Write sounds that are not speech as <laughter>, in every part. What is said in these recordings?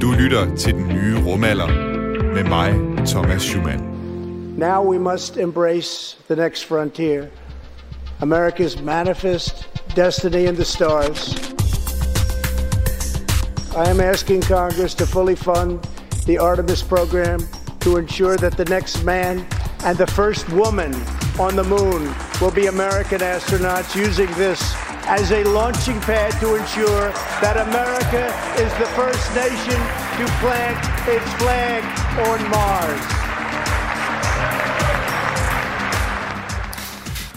Du lytter til den nye rumalder med mig, Thomas Schumann. Now we must embrace the next frontier. America's manifest destiny in the stars. I am asking Congress to fully fund the Artemis program to ensure that the next man and the first woman on the moon will be American astronauts using this as a launching pad to ensure that America is the first nation to plant its flag on Mars.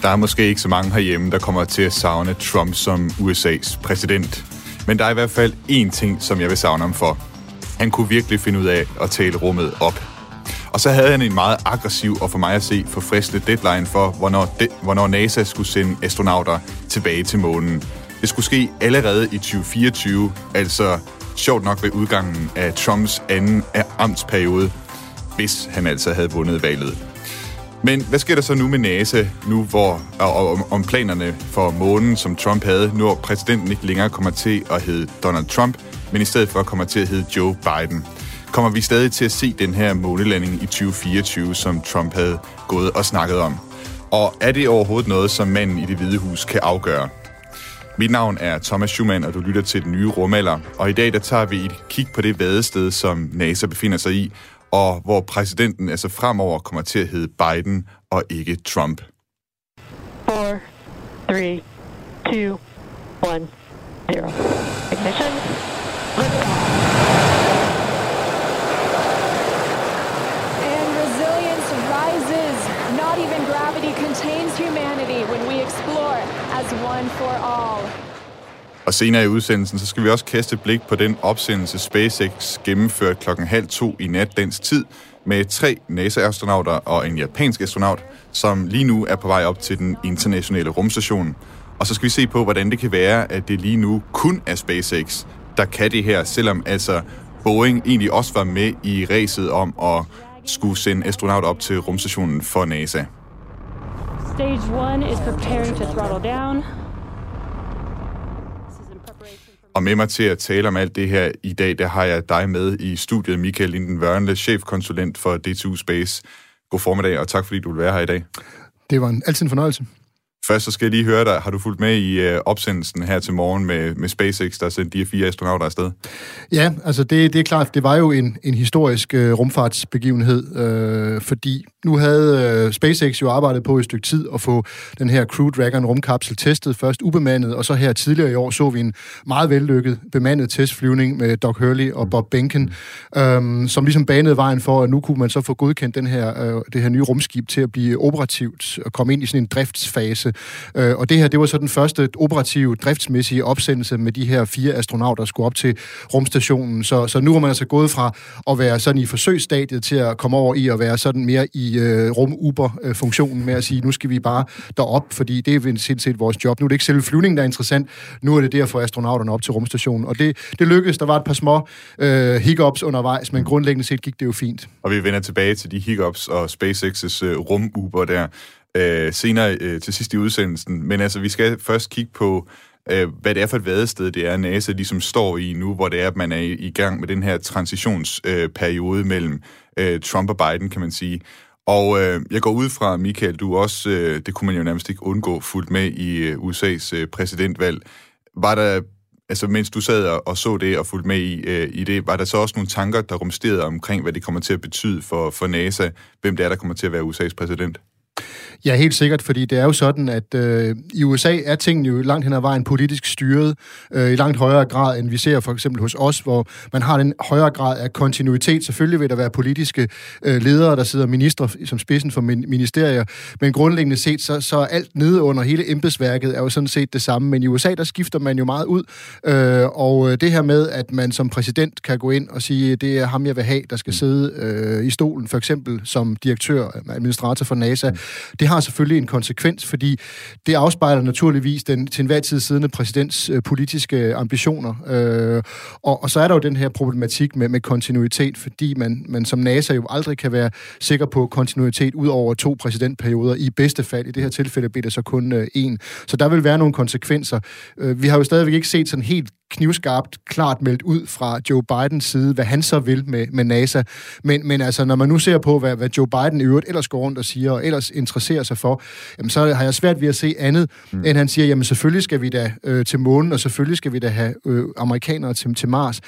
Der er måske ikke så mange herhjemme, der kommer til at savne Trump som USA's præsident. Men der er i hvert fald én ting, som jeg vil savne ham for. Han kunne virkelig finde ud af at tale rummet op. Og så havde han en meget aggressiv og for mig at se forfriskende deadline for, hvornår, de, hvornår NASA skulle sende astronauter tilbage til månen. Det skulle ske allerede i 2024, altså sjovt nok ved udgangen af Trumps anden amtsperiode, hvis han altså havde vundet valget. Men hvad sker der så nu med NASA, nu hvor og, og, om planerne for månen, som Trump havde, når præsidenten ikke længere kommer til at hedde Donald Trump, men i stedet for kommer til at hedde Joe Biden? Kommer vi stadig til at se den her månelanding i 2024, som Trump havde gået og snakket om? Og er det overhovedet noget, som manden i det hvide hus kan afgøre? Mit navn er Thomas Schumann, og du lytter til den nye rumalder. Og i dag der tager vi et kig på det vadested, som NASA befinder sig i, og hvor præsidenten altså fremover kommer til at hedde Biden og ikke Trump. 4, 3, 2, 1, 0. Ignition. And resilience rises. Not even gravity contains humanity when we explore one for all. Og senere i udsendelsen, så skal vi også kaste et blik på den opsendelse SpaceX gennemførte klokken halv to i nat dansk tid med tre NASA-astronauter og en japansk astronaut, som lige nu er på vej op til den internationale rumstation. Og så skal vi se på, hvordan det kan være, at det lige nu kun er SpaceX, der kan det her, selvom altså Boeing egentlig også var med i ræset om at skulle sende astronauter op til rumstationen for NASA. Stage 1 is preparing to throttle down. Og med mig til at tale om alt det her i dag, der har jeg dig med i studiet, Michael Linden Wørnle, chefkonsulent for D2 Space. God formiddag, og tak fordi du vil være her i dag. Det var en, altid en fornøjelse. Først så skal jeg lige høre dig, har du fulgt med i øh, opsendelsen her til morgen med, med SpaceX, der sendte de her fire astronauter afsted? Ja, altså det, det er klart, det var jo en, en historisk øh, rumfartsbegivenhed, øh, fordi nu havde øh, SpaceX jo arbejdet på et stykke tid at få den her Crew Dragon rumkapsel testet, først ubemandet, og så her tidligere i år så vi en meget vellykket bemandet testflyvning med Doug Hurley og Bob Behnken, øh, som ligesom banede vejen for, at nu kunne man så få godkendt den her, øh, det her nye rumskib til at blive operativt og komme ind i sådan en driftsfase. Øh, og det her, det var så den første operative, driftsmæssige opsendelse med de her fire astronauter, der skulle op til rumstationen. Så, så nu er man altså gået fra at være sådan i forsøgsstadiet til at komme over i at være sådan mere i øh, rum-uber-funktionen med at sige, nu skal vi bare derop, fordi det er sindssygt vores job. Nu er det ikke selve flyvningen, der er interessant. Nu er det der for astronauterne op til rumstationen. Og det, det lykkedes. Der var et par små øh, hiccups undervejs, men grundlæggende set gik det jo fint. Og vi vender tilbage til de hiccups og SpaceX's øh, rum-uber der øh, senere øh, til sidst i udsendelsen. Men altså, vi skal først kigge på, øh, hvad det er for et vadested, det er, NASA ligesom står i nu, hvor det er, at man er i, i gang med den her transitionsperiode øh, mellem øh, Trump og Biden, kan man sige. Og øh, jeg går ud fra, Michael, du også, øh, det kunne man jo nærmest ikke undgå, fuldt med i øh, USA's øh, præsidentvalg. Var der, altså mens du sad og, og så det og fulgte med i, øh, i det, var der så også nogle tanker, der rumsterede omkring, hvad det kommer til at betyde for, for NASA, hvem det er, der kommer til at være USA's præsident? Ja, helt sikkert, fordi det er jo sådan, at øh, i USA er tingene jo langt hen ad vejen politisk styret øh, i langt højere grad, end vi ser for eksempel hos os, hvor man har den højere grad af kontinuitet. Selvfølgelig vil der være politiske øh, ledere, der sidder minister som spidsen for min- ministerier, men grundlæggende set, så, så alt nede under hele embedsværket er jo sådan set det samme. Men i USA, der skifter man jo meget ud, øh, og øh, det her med, at man som præsident kan gå ind og sige, det er ham, jeg vil have, der skal sidde øh, i stolen, for eksempel som direktør, administrator for NASA, mm det har selvfølgelig en konsekvens, fordi det afspejler naturligvis den til enhver tid siddende præsidents øh, politiske øh, ambitioner. Øh, og, og så er der jo den her problematik med, med kontinuitet, fordi man, man som NASA jo aldrig kan være sikker på kontinuitet ud over to præsidentperioder. I bedste fald, i det her tilfælde, bliver det så kun øh, en. Så der vil være nogle konsekvenser. Øh, vi har jo stadigvæk ikke set sådan helt knivskarpt klart meldt ud fra Joe Bidens side, hvad han så vil med, med NASA. Men, men altså, når man nu ser på, hvad, hvad Joe Biden i øvrigt ellers går rundt og siger, og ellers interesserer sig for, jamen, så har jeg svært ved at se andet, mm. end han siger, jamen selvfølgelig skal vi da øh, til månen, og selvfølgelig skal vi da have øh, amerikanere til, til Mars.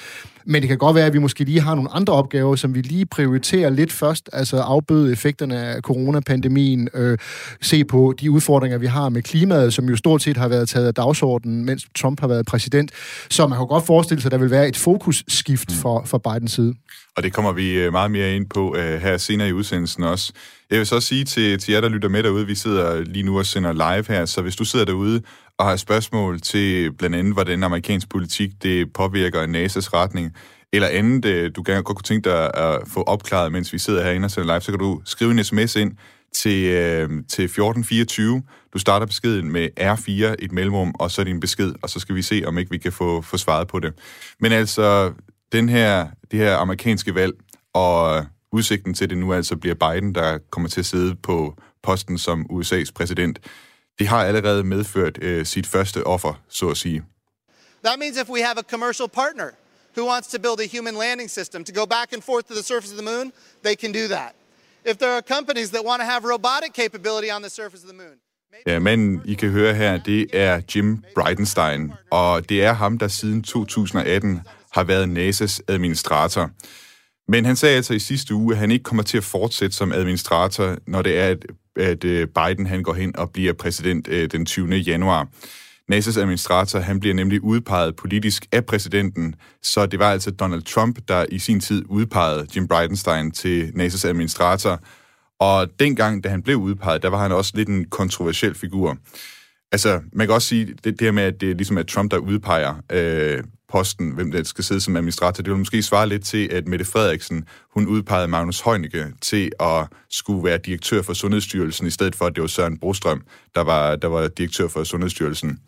Men det kan godt være, at vi måske lige har nogle andre opgaver, som vi lige prioriterer lidt først, altså afbøde effekterne af coronapandemien, øh, se på de udfordringer, vi har med klimaet, som jo stort set har været taget af dagsordenen, mens Trump har været præsident. Så man kan godt forestille sig, at der vil være et fokusskift mm. for, for Bidens side. Og det kommer vi øh, meget mere ind på uh, her senere i udsendelsen også. Jeg vil så sige til, til jer, der lytter med derude, vi sidder lige nu og sender live her, så hvis du sidder derude og har spørgsmål til blandt andet, hvordan amerikansk politik det påvirker NASA's retning, eller andet, øh, du gerne godt kunne tænke dig at få opklaret, mens vi sidder herinde og sender live, så kan du skrive en sms ind til, øh, til 1424. Du starter beskeden med R4, et mellemrum, og så din besked, og så skal vi se, om ikke vi kan få, få svaret på det. Men altså, den her, det her amerikanske valg, og udsigten til det nu altså bliver Biden, der kommer til at sidde på posten som USA's præsident, det har allerede medført øh, sit første offer, så at sige. That means if we have a commercial partner who wants to build a human landing system to go back and forth to the surface of the moon, they can do that. If there are companies that want to have robotic capability on the surface of the moon, Ja, men I kan høre her, det er Jim Bridenstine, og det er ham, der siden 2018 har været NASA's administrator. Men han sagde altså i sidste uge, at han ikke kommer til at fortsætte som administrator, når det er, at, at øh, Biden han går hen og bliver præsident øh, den 20. januar. NASA's administrator, han bliver nemlig udpeget politisk af præsidenten, så det var altså Donald Trump, der i sin tid udpegede Jim Bridenstine til NASA's administrator. Og dengang, da han blev udpeget, der var han også lidt en kontroversiel figur. Altså, man kan også sige, det, det her med, at det ligesom er Trump, der udpeger øh, posten, hvem der skal sidde som administrator, det vil måske svare lidt til, at Mette Frederiksen, hun udpegede Magnus Heunicke til at skulle være direktør for Sundhedsstyrelsen, i stedet for, at det var Søren Brostrøm, der var, der var direktør for Sundhedsstyrelsen.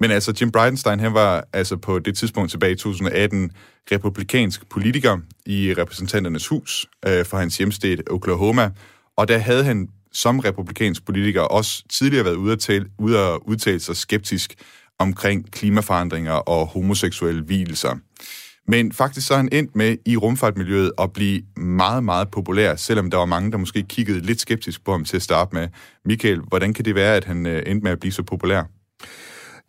Men altså, Jim Bridenstine, han var altså på det tidspunkt tilbage i 2018 republikansk politiker i repræsentanternes hus øh, for hans hjemsted Oklahoma, og der havde han som republikansk politiker også tidligere været ude at, tale, ude at udtale sig skeptisk omkring klimaforandringer og homoseksuelle hvilelser. Men faktisk så er han endt med i rumfartmiljøet at blive meget, meget populær, selvom der var mange, der måske kiggede lidt skeptisk på ham til at starte med. Michael, hvordan kan det være, at han øh, endte med at blive så populær?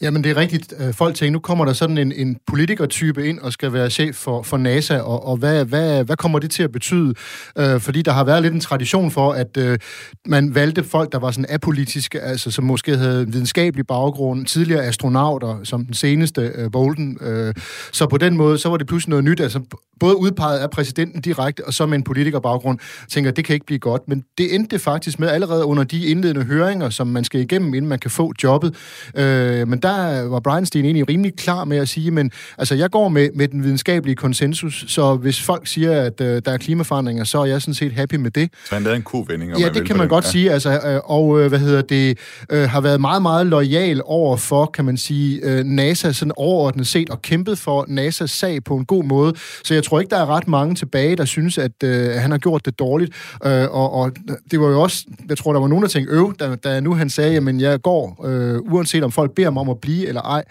Jamen, det er rigtigt. Øh, folk tænker, nu kommer der sådan en, en politikertype ind og skal være chef for, for NASA, og, og hvad, hvad, hvad kommer det til at betyde? Øh, fordi der har været lidt en tradition for, at øh, man valgte folk, der var sådan apolitiske, altså som måske havde videnskabelig baggrund, tidligere astronauter, som den seneste øh, Bolden. Øh, så på den måde, så var det pludselig noget nyt, altså både udpeget af præsidenten direkte, og så med en politikerbaggrund, tænker, det kan ikke blive godt. Men det endte faktisk med allerede under de indledende høringer, som man skal igennem, inden man kan få jobbet. Øh, men der var Bryanstein egentlig rimelig klar med at sige, men altså, jeg går med, med den videnskabelige konsensus, så hvis folk siger, at øh, der er klimaforandringer, så er jeg sådan set happy med det. Så han lavede en kovending? Ja, det kan man godt ja. sige, altså, øh, og øh, hvad hedder det, øh, har været meget, meget lojal over for, kan man sige, øh, NASA sådan overordnet set, og kæmpet for NASA's sag på en god måde. Så jeg tror ikke, der er ret mange tilbage, der synes, at øh, han har gjort det dårligt. Øh, og, og det var jo også, jeg tror, der var nogen, der tænkte, øv, da, da nu han sagde, jamen jeg går, øh, uanset om folk beder mig om at blive eller ej.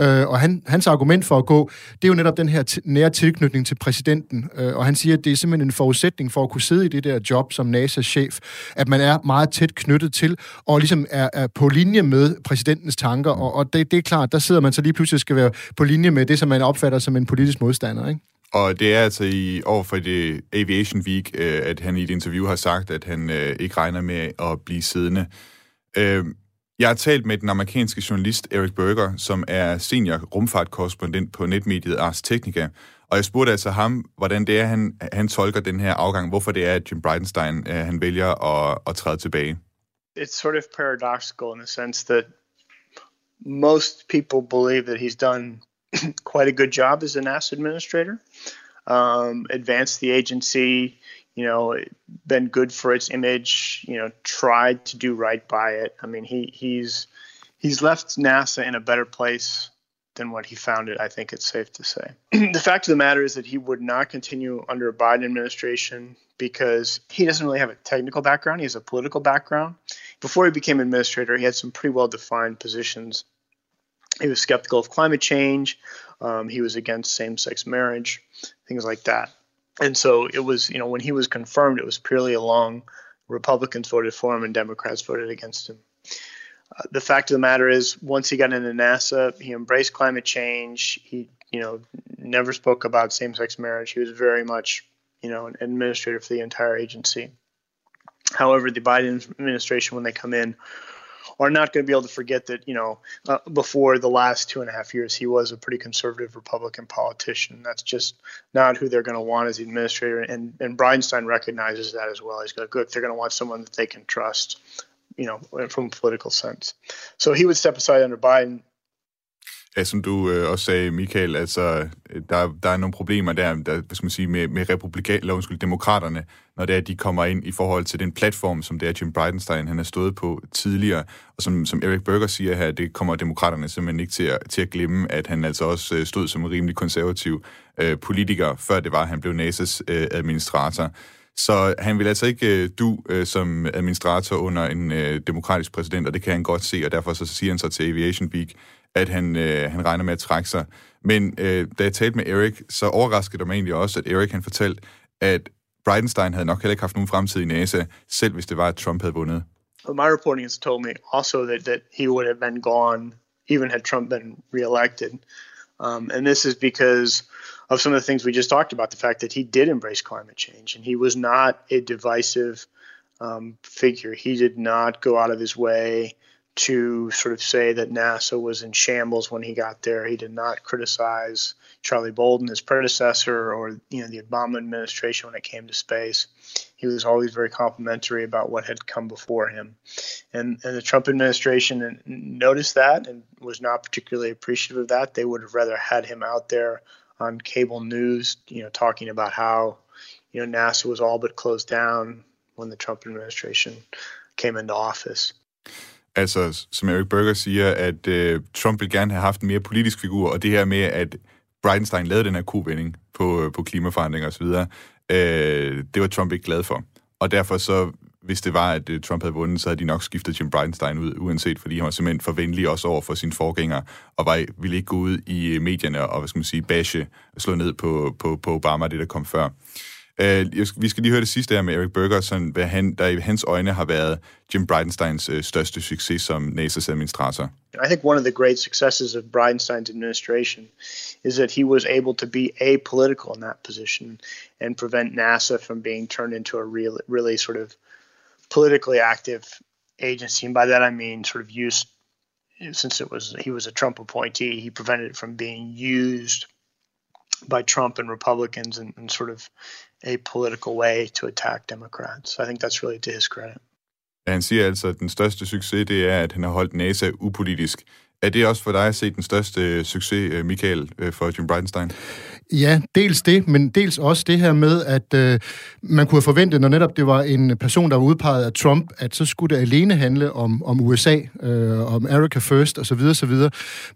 Øh, og han, hans argument for at gå, det er jo netop den her t- nære tilknytning til præsidenten. Øh, og han siger, at det er simpelthen en forudsætning for at kunne sidde i det der job som NASA's chef, at man er meget tæt knyttet til, og ligesom er, er på linje med præsidentens tanker. Og, og det, det er klart, der sidder man så lige pludselig skal være på linje med det, som man opfatter som en politisk modstander, ikke? Og det er altså i over for det Aviation Week, øh, at han i et interview har sagt, at han øh, ikke regner med at blive siddende. Øh, jeg har talt med den amerikanske journalist Eric Berger, som er senior rumfartkorrespondent på netmediet Ars Technica, og jeg spurgte altså ham, hvordan det er, han, han tolker den her afgang, hvorfor det er, at Jim Bridenstine øh, han vælger at, at træde tilbage. It's sort of paradoxical in the sense that most people believe that he's done <clears throat> quite a good job as a NASA administrator, um, advanced the agency, you know, been good for its image, you know, tried to do right by it. I mean, he he's he's left NASA in a better place than what he found it. I think it's safe to say. <clears throat> the fact of the matter is that he would not continue under a Biden administration because he doesn't really have a technical background. He has a political background. Before he became administrator, he had some pretty well defined positions he was skeptical of climate change. Um, he was against same-sex marriage, things like that. And so it was, you know, when he was confirmed, it was purely along Republicans voted for him and Democrats voted against him. Uh, the fact of the matter is, once he got into NASA, he embraced climate change. He, you know, never spoke about same-sex marriage. He was very much, you know, an administrator for the entire agency. However, the Biden administration, when they come in, are not going to be able to forget that, you know, uh, before the last two and a half years, he was a pretty conservative Republican politician. That's just not who they're going to want as the administrator. And, and Bridenstine recognizes that as well. He's got, good, they're going to want someone that they can trust, you know, from a political sense. So he would step aside under Biden Ja, som du øh, også sagde, Michael, altså, øh, der, der er nogle problemer der, der hvad skal man sige, med, med republikan, eller undskyld, demokraterne, når det er, at de kommer ind i forhold til den platform, som det er Jim Bridenstine, han har stået på tidligere, og som, som Eric Berger siger her, det kommer demokraterne simpelthen ikke til at, til at glemme, at han altså også øh, stod som en rimelig konservativ øh, politiker, før det var, at han blev NASA's øh, administrator. Så han vil altså ikke øh, du øh, som administrator under en øh, demokratisk præsident, og det kan han godt se, og derfor så siger han så til Aviation Week, at han, øh, han regner med at trække sig. Men øh, da jeg talte med Erik, så overraskede det mig egentlig også, at Erik han fortalte, at Bridenstine havde nok heller ikke haft nogen fremtid i NASA, selv hvis det var, at Trump havde vundet. My reporting has told me also that, that he would have been gone even had Trump been reelected. Um, and this is because of some of the things we just talked about the fact that he did embrace climate change and he was not a divisive um, figure. He did not go out of his way to sort of say that NASA was in shambles when he got there. He did not criticize Charlie Bolden, his predecessor, or you know the Obama administration when it came to space. He was always very complimentary about what had come before him, and and the Trump administration noticed that and was not particularly appreciative of that. They would have rather had him out there on cable news, you know, talking about how you know NASA was all but closed down when the Trump administration came into office. Altså, som Eric Berger siger, at øh, Trump vil gerne have haft en mere politisk figur, og det her med, at Bridenstine lavede den her kovending på, øh, på klimaforandringer osv., øh, det var Trump ikke glad for. Og derfor så, hvis det var, at øh, Trump havde vundet, så havde de nok skiftet Jim Bridenstine ud, uanset, fordi han var simpelthen venlig også over for sine forgængere, og var, ville ikke gå ud i øh, medierne og, hvad skal man sige, bashe, slå ned på, på, på Obama, det der kom før. Uh, vi skal lige høre det sidste her med Eric Berger, sådan, hvad han, der i hans øjne har været Jim Bridenstines uh, største succes som NASA's administrator. I think one of the great successes of Bridenstine's administration is that he was able to be apolitical in that position and prevent NASA from being turned into a real, really sort of politically active agency. And by that I mean sort of used, since it was he was a Trump appointee, he prevented it from being used by Trump and Republicans and, and sort of a political way to attack Democrats. I think that's really to his credit. Han siger altså, at den største succes, det er, at han har holdt NASA upolitisk. Er det også for dig at se den største øh, succes, øh, Michael, øh, for Jim Bridenstine? Ja, dels det, men dels også det her med, at øh, man kunne have forventet, når netop det var en person, der var udpeget af Trump, at så skulle det alene handle om, om USA, øh, om America First osv. osv.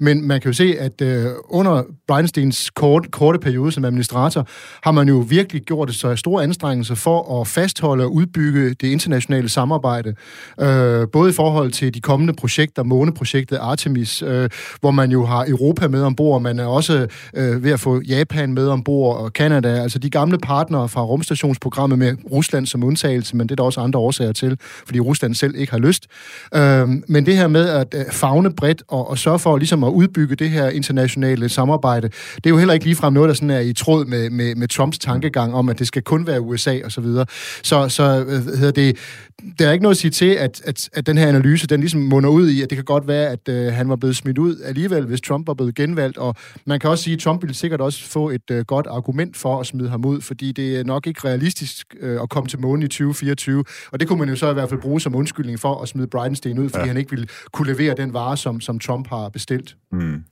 Men man kan jo se, at øh, under Bridenstines kort, korte periode som administrator, har man jo virkelig gjort det så store anstrengelser for at fastholde og udbygge det internationale samarbejde. Øh, både i forhold til de kommende projekter, måneprojektet Artemis, øh, hvor man jo har Europa med ombord, man er også øh, ved at få Japan med ombord, og Kanada, altså de gamle partnere fra rumstationsprogrammet med Rusland som undtagelse, men det er der også andre årsager til, fordi Rusland selv ikke har lyst. Øh, men det her med at øh, fagne bredt og, og sørge for ligesom at udbygge det her internationale samarbejde, det er jo heller ikke ligefrem noget, der sådan er i tråd med, med, med Trumps tankegang om, at det skal kun være USA og så videre. Så, så øh, hedder det, der er ikke noget at sige til, at, at, at den her analyse, den ligesom munder ud i, at det kan godt være, at øh, han var blevet smidt ud alligevel, hvis Trump var blevet genvalgt, og man kan også sige, at Trump ville sikkert også få et øh, godt argument for at smide ham ud, fordi det er nok ikke realistisk øh, at komme til månen i 2024, og det kunne man jo så i hvert fald bruge som undskyldning for at smide Bridenstine ud, fordi ja. han ikke ville kunne levere den vare, som, som Trump har bestilt. Mm.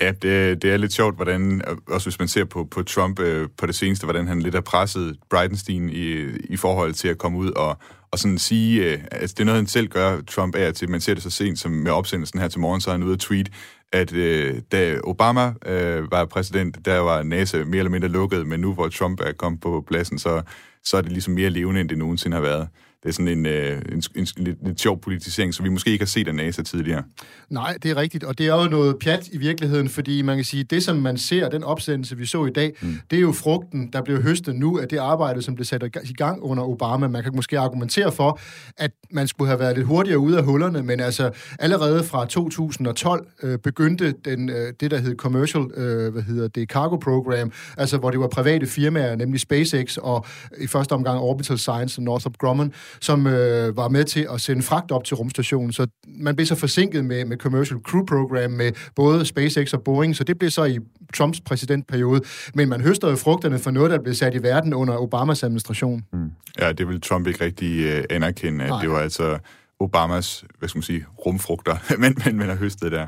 Ja, det, det er lidt sjovt, hvordan, også hvis man ser på, på Trump øh, på det seneste, hvordan han lidt har presset Bridenstine i, i forhold til at komme ud og, og sådan sige, øh, altså det er noget, han selv gør, Trump er til, man ser det så sent som med opsendelsen her til morgen, så er han ude at tweet, at øh, da Obama øh, var præsident, der var NASA mere eller mindre lukket, men nu hvor Trump er kommet på pladsen, så, så er det ligesom mere levende, end det nogensinde har været det er sådan en, øh, en, en, en lidt, lidt sjov politisering, som vi måske ikke har set af NASA tidligere. Nej, det er rigtigt, og det er jo noget pjat i virkeligheden, fordi man kan sige, det som man ser, den opsendelse, vi så i dag, mm. det er jo frugten, der bliver høstet nu af det arbejde, som blev sat i gang under Obama. Man kan måske argumentere for, at man skulle have været lidt hurtigere ude af hullerne, men altså allerede fra 2012 øh, begyndte den, øh, det, der hed Commercial, øh, hvad hedder det, Cargo Program, altså hvor det var private firmaer, nemlig SpaceX og i første omgang Orbital Science og Northrop Grumman, som øh, var med til at sende fragt op til rumstationen. Så man blev så forsinket med, med Commercial Crew Program med både SpaceX og Boeing, så det blev så i Trumps præsidentperiode. Men man høster jo frugterne for noget, der blev sat i verden under Obamas administration. Mm. Ja, det vil Trump ikke rigtig øh, anerkende, at Nej. det var altså Obamas, hvad skal man sige, rumfrugter, <laughs> men, men man har høstet der.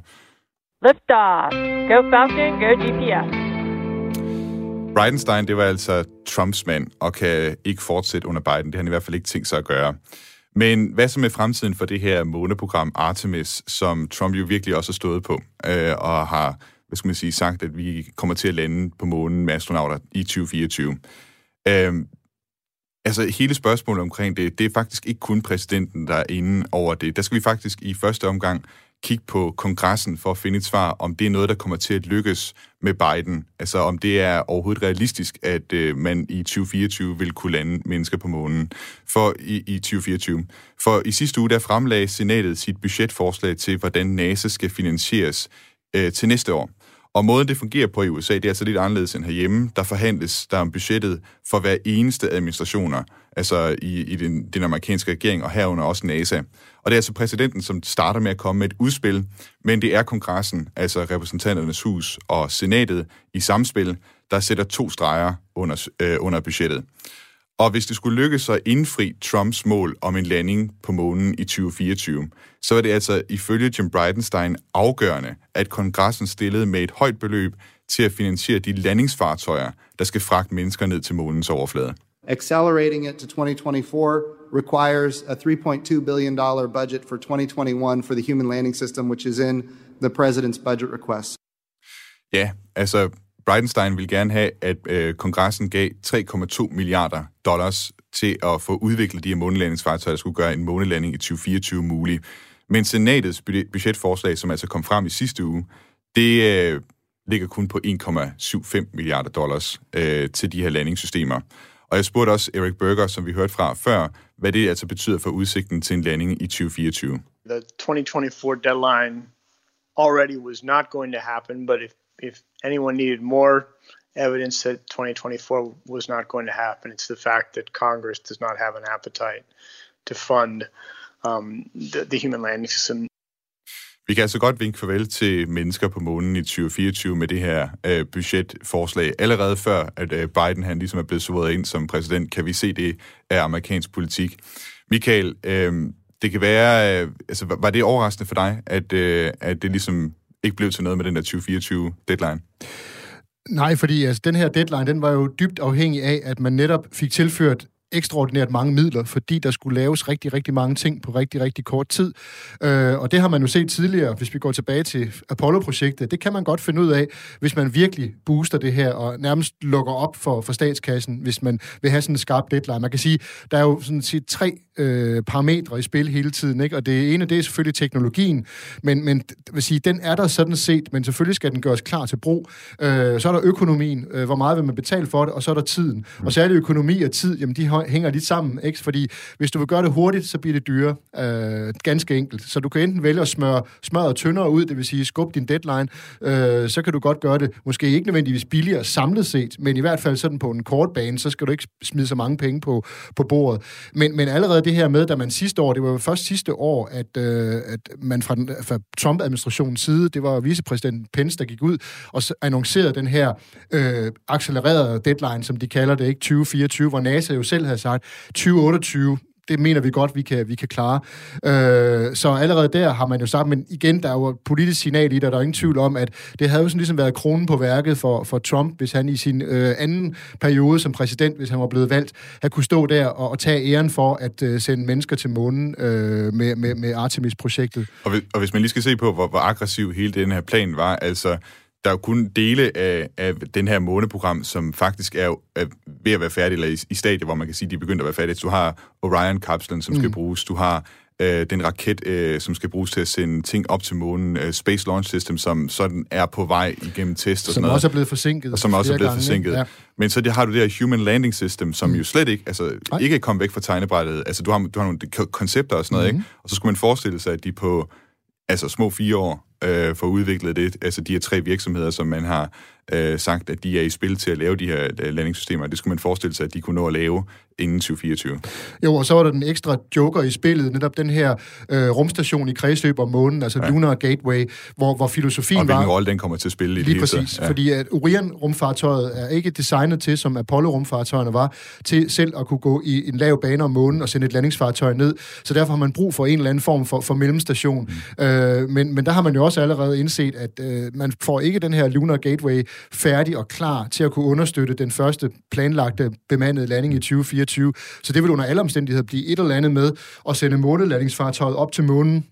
Liftoff. Go Falcon, go GPS. Bridenstine, det var altså Trumps mand, og kan ikke fortsætte under Biden. Det har han i hvert fald ikke tænkt sig at gøre. Men hvad så med fremtiden for det her måneprogram Artemis, som Trump jo virkelig også har stået på, øh, og har hvad skal man sige, sagt, at vi kommer til at lande på månen med astronauter i 2024. Øh, altså hele spørgsmålet omkring det, det er faktisk ikke kun præsidenten, der er inde over det. Der skal vi faktisk i første omgang kigge på kongressen for at finde et svar, om det er noget, der kommer til at lykkes med Biden. Altså om det er overhovedet realistisk, at øh, man i 2024 vil kunne lande mennesker på månen for i, i 2024. For i sidste uge, der fremlagde senatet sit budgetforslag til, hvordan NASA skal finansieres øh, til næste år. Og måden, det fungerer på i USA, det er altså lidt anderledes end herhjemme. Der forhandles der om budgettet for hver eneste administrationer, altså i, i den, den amerikanske regering, og herunder også NASA. Og det er altså præsidenten, som starter med at komme med et udspil, men det er kongressen, altså repræsentanternes hus og senatet i samspil, der sætter to streger under, øh, under budgettet. Og hvis det skulle lykkes at indfri Trumps mål om en landing på månen i 2024, så er det altså ifølge Jim Bridenstine afgørende, at kongressen stillede med et højt beløb til at finansiere de landingsfartøjer, der skal fragte mennesker ned til månens overflade. Accelerating it to 2024 requires a $3.2 billion budget for 2021 for the human landing system, which is in the president's budget request. Ja, altså Bridenstine vil gerne have, at øh, kongressen gav 3,2 milliarder dollars til at få udviklet de her månelandingsfartøjer, der skulle gøre en månelanding i 2024 mulig. Men senatets budgetforslag, som altså kom frem i sidste uge, det øh, ligger kun på 1,75 milliarder dollars øh, til de her landingssystemer. Og jeg spurgte også Eric Berger, som vi hørte fra før, hvad det altså betyder for udsigten til en landing i 2024. The 2024 deadline already was not going to happen, but if, if anyone needed more evidence that 2024 was not going to happen, it's the fact that Congress does not have an appetite to fund um, the, the human landing system Vi kan altså godt vinke farvel til mennesker på månen i 2024 med det her øh, budgetforslag. Allerede før, at øh, Biden han ligesom er blevet svoret ind som præsident, kan vi se det af amerikansk politik. Michael, øh, det kan være, øh, altså var det overraskende for dig, at, øh, at det ligesom ikke blev til noget med den der 2024 deadline? Nej, fordi altså, den her deadline, den var jo dybt afhængig af, at man netop fik tilført ekstraordinært mange midler, fordi der skulle laves rigtig, rigtig mange ting på rigtig, rigtig kort tid. Øh, og det har man jo set tidligere, hvis vi går tilbage til Apollo-projektet. Det kan man godt finde ud af, hvis man virkelig booster det her og nærmest lukker op for, for statskassen, hvis man vil have sådan en skarp deadline. Man kan sige, der er jo sådan set tre øh, parametre i spil hele tiden, ikke? og det ene, det er selvfølgelig teknologien, men, men vil sige, den er der sådan set, men selvfølgelig skal den gøres klar til brug. Øh, så er der økonomien, øh, hvor meget vil man betale for det, og så er der tiden. Og særlig økonomi og tid, jamen de hænger lidt sammen, ikke? fordi hvis du vil gøre det hurtigt, så bliver det dyre. Øh, ganske enkelt. Så du kan enten vælge at smøre smøret tyndere ud, det vil sige skub din deadline, øh, så kan du godt gøre det, måske ikke nødvendigvis billigere samlet set, men i hvert fald sådan på en kort bane, så skal du ikke smide så mange penge på, på bordet. Men, men allerede det her med, da man sidste år, det var jo først sidste år, at, øh, at man fra, den, fra Trump-administrationens side, det var vicepræsident Pence, der gik ud og annoncerede den her øh, accelererede deadline, som de kalder det, ikke 2024, hvor NASA jo selv havde sagt 2028 det mener vi godt, vi kan, vi kan klare. Øh, så allerede der har man jo sagt, men igen, der er jo et politisk signal i det, der er ingen tvivl om, at det havde jo sådan ligesom været kronen på værket for, for Trump, hvis han i sin øh, anden periode som præsident, hvis han var blevet valgt, havde kunne stå der og, og tage æren for at øh, sende mennesker til månen øh, med, med, med Artemis-projektet. Og, og hvis man lige skal se på, hvor, hvor aggressiv hele den her plan var, altså der er jo kun dele af, af den her måneprogram, som faktisk er, er ved at være færdig, eller i, i stadiet, hvor man kan sige, at de er begyndt at være færdige. Du har Orion-kapslen, som mm. skal bruges. Du har øh, den raket, øh, som skal bruges til at sende ting op til månen, øh, Space Launch System, som sådan er på vej igennem test og som sådan noget. også er blevet forsinket. Og som også er blevet gange, forsinket. Ja. Men så det, har du det her Human Landing System, som mm. jo slet ikke, altså, Nej. ikke er kommet væk fra tegnebrættet. Altså, du har, du har nogle ko- koncepter og sådan noget, Mhm. ikke? Og så skulle man forestille sig, at de på altså, små fire år øh, får udviklet det. Altså, de her tre virksomheder, som man har øh, sagt, at de er i spil til at lave de her øh, landingssystemer, det skulle man forestille sig, at de kunne nå at lave inden 2024. Jo, og så var der den ekstra joker i spillet, netop den her øh, rumstation i kredsløb om månen, altså ja. Lunar Gateway, hvor, hvor filosofien Og var... hvilken rolle den kommer til at spille i det Lige præcis, ja. fordi at Orion-rumfartøjet er ikke designet til, som Apollo-rumfartøjerne var, til selv at kunne gå i en lav bane om månen og sende et landingsfartøj ned. Så derfor har man brug for en eller anden form for, for mellemstation. Mm. Øh, men, men der har man jo også allerede indset, at øh, man får ikke den her Lunar Gateway færdig og klar til at kunne understøtte den første planlagte bemandede landing i 2024. Så det vil under alle omstændigheder blive et eller andet med at sende månelandingsfartøjet op til månen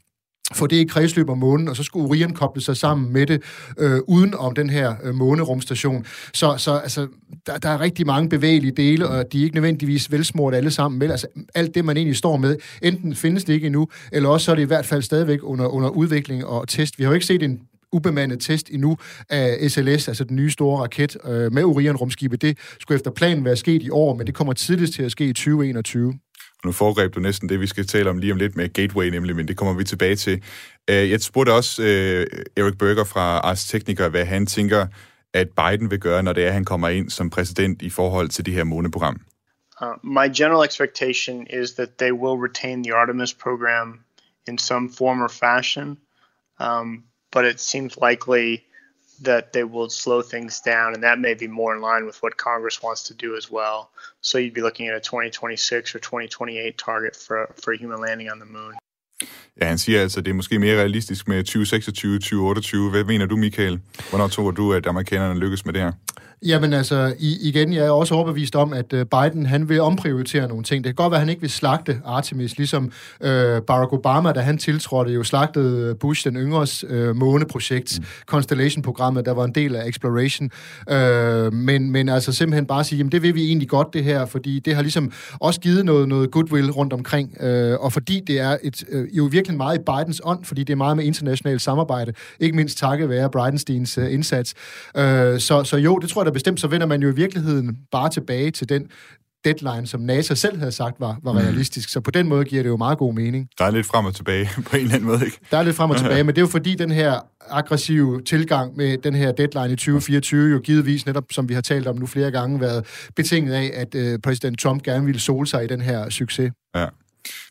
få det i kredsløb om månen, og så skulle Orion koble sig sammen med det, øh, uden om den her øh, månerumstation. Så, så altså, der, der er rigtig mange bevægelige dele, og de er ikke nødvendigvis velsmurt alle sammen. Vel, altså, alt det, man egentlig står med, enten findes det ikke endnu, eller også så er det i hvert fald stadigvæk under, under udvikling og test. Vi har jo ikke set en ubemandet test endnu af SLS, altså den nye store raket øh, med Orion-rumskibet. Det skulle efter planen være sket i år, men det kommer tidligst til at ske i 2021. Nu foregreb du næsten det, vi skal tale om lige om lidt med Gateway nemlig, men det kommer vi tilbage til. Øh, jeg spurgte også Erik Eric Berger fra Ars Technica, hvad han tænker, at Biden vil gøre, når det er, at han kommer ind som præsident i forhold til det her måneprogram. Uh, my general expectation is that they will retain the Artemis program in some form or fashion, um, but it seems likely that they will slow things down, and that may be more in line with what Congress wants to do as well. So you'd be looking at a 2026 or 2028 target for for human landing on the moon. Ja, han siger altså, at det er måske mere realistisk med 2026, 2028. Hvad mener du, Michael? Hvornår tror du, at amerikanerne lykkes med det her? Jamen altså, i, igen, jeg er også overbevist om, at øh, Biden, han vil omprioritere nogle ting. Det kan godt være, at han ikke vil slagte Artemis, ligesom øh, Barack Obama, da han tiltrådte, jo slagtede Bush, den yngres øh, måneprojekt, mm. Constellation-programmet, der var en del af Exploration. Øh, men, men altså simpelthen bare sige, jamen det vil vi egentlig godt, det her, fordi det har ligesom også givet noget, noget goodwill rundt omkring, øh, og fordi det er et, øh, jo virkelig meget i Bidens ånd, fordi det er meget med internationalt samarbejde, ikke mindst takket være Bridenstins øh, indsats. Øh, så, så jo, det tror jeg bestemt, så vender man jo i virkeligheden bare tilbage til den deadline, som NASA selv havde sagt var, var realistisk. Så på den måde giver det jo meget god mening. Der er lidt frem og tilbage <laughs> på en eller anden måde, ikke? Der er lidt frem og <laughs> tilbage, men det er jo fordi den her aggressive tilgang med den her deadline i 2024 jo givetvis netop, som vi har talt om nu flere gange, været betinget af, at øh, præsident Trump gerne ville sole sig i den her succes. Ja.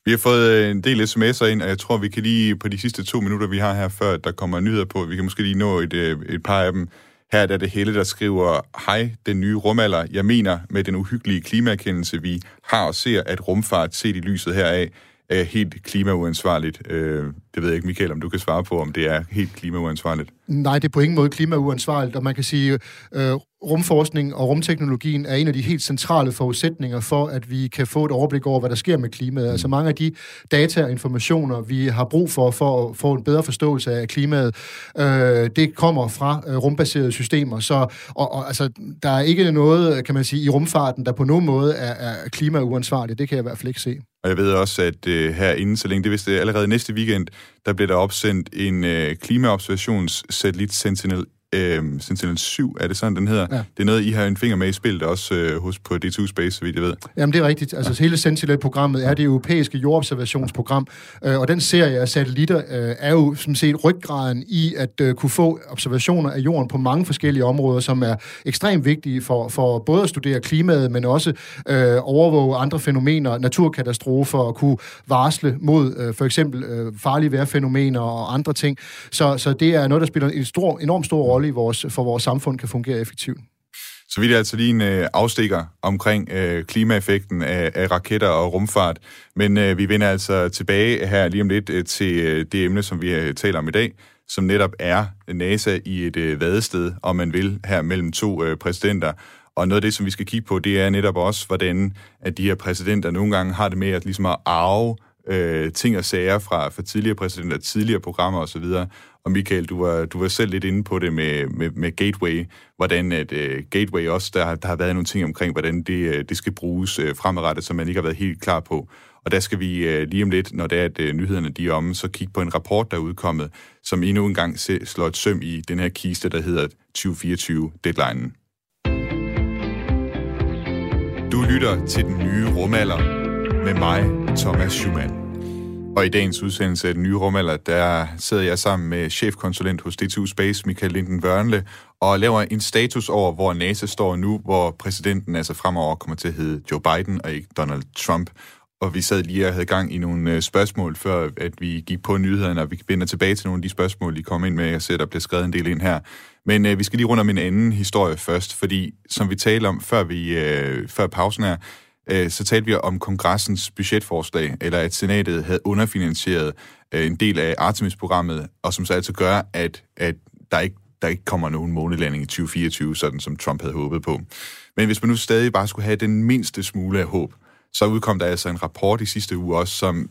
Vi har fået øh, en del sms'er ind, og jeg tror, vi kan lige på de sidste to minutter, vi har her, før der kommer nyheder på, vi kan måske lige nå et, øh, et par af dem. Her er det Helle, der skriver, Hej, den nye rumalder. Jeg mener med den uhyggelige klimakendelse, vi har og ser, at rumfart set i lyset heraf er helt klimauansvarligt. Øh, det ved jeg ikke, Michael, om du kan svare på, om det er helt klimauansvarligt. Nej, det er på ingen måde klimauansvarligt, og man kan sige, øh, rumforskning og rumteknologien er en af de helt centrale forudsætninger for, at vi kan få et overblik over, hvad der sker med klimaet. Altså mange af de data og informationer, vi har brug for, for at få en bedre forståelse af klimaet, øh, det kommer fra øh, rumbaserede systemer. Så og, og, altså, der er ikke noget, kan man sige, i rumfarten, der på nogen måde er, er klimauansvarligt. Det kan jeg i hvert fald ikke se. Og jeg ved også, at øh, her inden så længe, det vidste øh, allerede næste weekend, der bliver der opsendt en øh, klimaobservationssatellit Sentinel øh, Sentinel 7, er det sådan, den hedder? Ja. Det er noget, I har en finger med i spillet også øh, hos på D2 Space, så vidt jeg ved. Jamen, det er rigtigt. Altså, hele Sentinel-programmet er det europæiske jordobservationsprogram, øh, og den serie af satellitter øh, er jo som set ryggraden i at øh, kunne få observationer af jorden på mange forskellige områder, som er ekstremt vigtige for, for både at studere klimaet, men også øh, overvåge andre fænomener, naturkatastrofer, og kunne varsle mod øh, for eksempel øh, farlige vejrfænomener og andre ting. Så, så det er noget, der spiller en stor, enormt stor rolle i vores, for vores samfund kan fungere effektivt. Så vi er altså lige en øh, afstikker omkring øh, klimaeffekten af, af raketter og rumfart. Men øh, vi vender altså tilbage her lige om lidt øh, til øh, det emne, som vi øh, taler om i dag, som netop er NASA i et øh, vadested, om man vil, her mellem to øh, præsidenter. Og noget af det, som vi skal kigge på, det er netop også, hvordan at de her præsidenter nogle gange har det med at, ligesom at arve øh, ting og sager fra, fra tidligere præsidenter, tidligere programmer osv., og Michael, du var, du var selv lidt inde på det med, med, med Gateway, hvordan at uh, Gateway også, der, der har været nogle ting omkring, hvordan det, uh, det skal bruges uh, fremadrettet, som man ikke har været helt klar på. Og der skal vi uh, lige om lidt, når det er, at uh, nyhederne de er omme, så kigge på en rapport, der er udkommet, som endnu en gang slår et søm i den her kiste, der hedder 2024-deadlinen. Du lytter til den nye rumalder med mig, Thomas Schumann. Og i dagens udsendelse af den nye rumalder, der sidder jeg sammen med chefkonsulent hos DTU Space, Michael Linden Wørnle, og laver en status over, hvor NASA står nu, hvor præsidenten altså fremover kommer til at hedde Joe Biden og ikke Donald Trump. Og vi sad lige og havde gang i nogle øh, spørgsmål, før at vi gik på nyhederne, og vi vender tilbage til nogle af de spørgsmål, I kom ind med. Jeg ser, der bliver skrevet en del ind her. Men øh, vi skal lige rundt om en anden historie først, fordi som vi talte om før, vi, øh, før pausen her, øh, så talte vi om kongressens budgetforslag, eller at senatet havde underfinansieret øh, en del af Artemis-programmet, og som så altså gør, at, at der ikke der ikke kommer nogen månelanding i 2024, sådan som Trump havde håbet på. Men hvis man nu stadig bare skulle have den mindste smule af håb, så udkom der altså en rapport i sidste uge også, som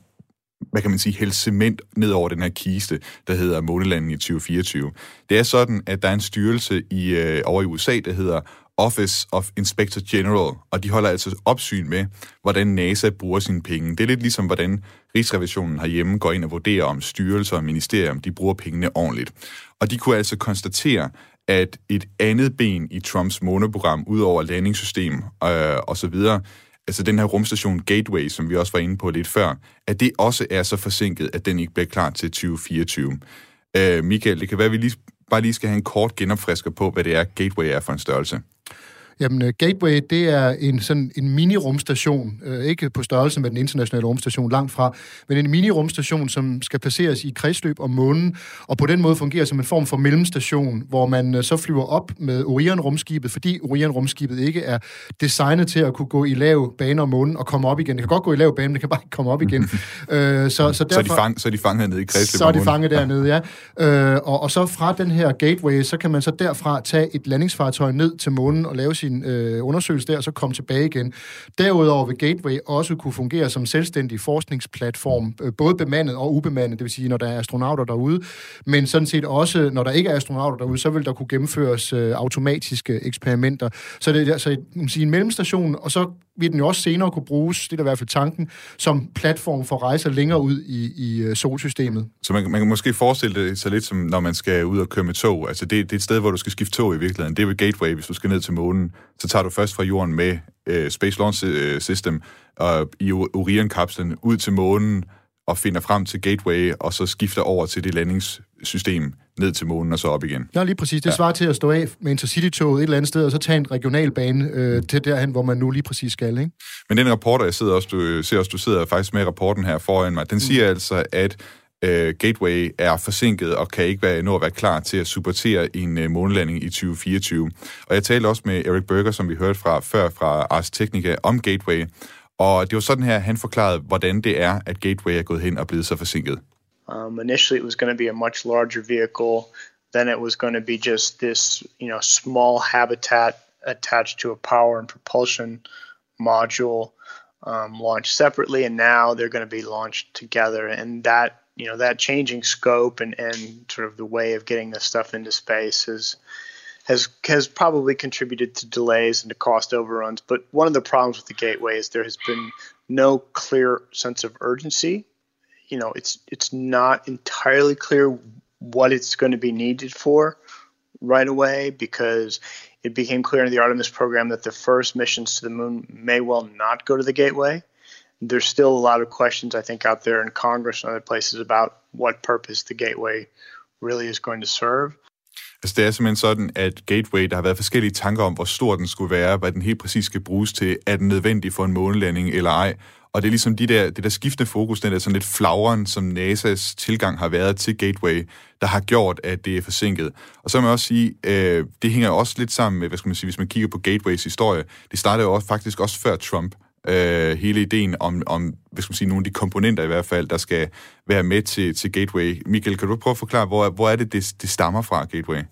hvad kan man sige, hælde cement ned over den her kiste, der hedder månelanding i 2024. Det er sådan, at der er en styrelse i, øh, over i USA, der hedder Office of Inspector General, og de holder altså opsyn med, hvordan NASA bruger sine penge. Det er lidt ligesom, hvordan Rigsrevisionen herhjemme går ind og vurderer, om styrelser og ministerier, de bruger pengene ordentligt. Og de kunne altså konstatere, at et andet ben i Trumps måneprogram, udover landingssystem øh, og så videre, altså den her rumstation Gateway, som vi også var inde på lidt før, at det også er så forsinket, at den ikke bliver klar til 2024. Øh, Michael, det kan være, at vi lige, bare lige skal have en kort genopfrisker på, hvad det er, Gateway er for en størrelse. Jamen, øh, Gateway, det er en, sådan en mini-rumstation, øh, ikke på størrelse med den internationale rumstation, langt fra, men en mini-rumstation, som skal placeres i kredsløb om månen, og på den måde fungerer som en form for mellemstation, hvor man øh, så flyver op med Orion-rumskibet, fordi Orion-rumskibet ikke er designet til at kunne gå i lav bane om månen og komme op igen. Det kan godt gå i lav bane, men det kan bare ikke komme op igen. <laughs> øh, så, så, derfor, så, er de fang, så er de fanget nede i kredsløb Så er de fanget dernede, ja. Øh, og, og så fra den her Gateway, så kan man så derfra tage et landingsfartøj ned til månen og lave sin øh, undersøgelse der, og så komme tilbage igen. Derudover vil Gateway også kunne fungere som selvstændig forskningsplatform, øh, både bemandet og ubemandet, det vil sige, når der er astronauter derude, men sådan set også, når der ikke er astronauter derude, så vil der kunne gennemføres øh, automatiske eksperimenter. Så det er altså et, øh, sige, en mellemstation, og så vil den jo også senere kunne bruges, det er i hvert fald tanken, som platform for rejser længere ud i, i øh, solsystemet. Så man, man kan måske forestille det sig lidt som, når man skal ud og køre med tog. Altså det, det er et sted, hvor du skal skifte tog i virkeligheden. Det er ved Gateway, hvis du skal ned til månen. Så tager du først fra jorden med uh, Space Launch øh, System og i Orion-kapslen ud til månen, og finder frem til Gateway, og så skifter over til det landingssystem ned til månen og så op igen. Ja, lige præcis. Det ja. svarer til at stå af med Intercity-toget et eller andet sted, og så tage en regionalbane øh, til derhen, hvor man nu lige præcis skal. Ikke? Men den rapport, jeg sidder også, du ser også, du sidder faktisk med rapporten her foran mig, den siger mm. altså, at øh, Gateway er forsinket og kan ikke være, nå at være klar til at supportere en øh, månelanding i 2024. Og jeg talte også med Eric Berger, som vi hørte fra før fra Ars Technica, om Gateway, og det var sådan her, han forklarede, hvordan det er, at Gateway er gået hen og blevet så forsinket. Um, initially, it was going to be a much larger vehicle. Then it was going to be just this, you know, small habitat attached to a power and propulsion module um, launched separately, and now they're going to be launched together. And that, you know, that changing scope and and sort of the way of getting this stuff into space is has has probably contributed to delays and to cost overruns. But one of the problems with the gateway is there has been no clear sense of urgency. You know, it's it's not entirely clear what it's going to be needed for right away because it became clear in the Artemis program that the first missions to the moon may well not go to the gateway. There's still a lot of questions, I think, out there in Congress and other places about what purpose the gateway really is going to serve. Altså det er simpelthen sådan, at Gateway, der har været forskellige tanker om, hvor stor den skulle være, hvad den helt præcis skal bruges til, er den nødvendig for en månelanding eller ej. Og det er ligesom de der, det der skiftende fokus, den der sådan lidt flagren, som NASA's tilgang har været til Gateway, der har gjort, at det er forsinket. Og så må jeg også sige, øh, det hænger også lidt sammen med, hvad skal man sige, hvis man kigger på Gateways historie, det startede jo også, faktisk også før Trump øh, hele ideen om, om hvad skal man sige, nogle af de komponenter i hvert fald, der skal være med til, til Gateway. Michael, kan du prøve at forklare, hvor, hvor er det, det, det stammer fra, Gateway?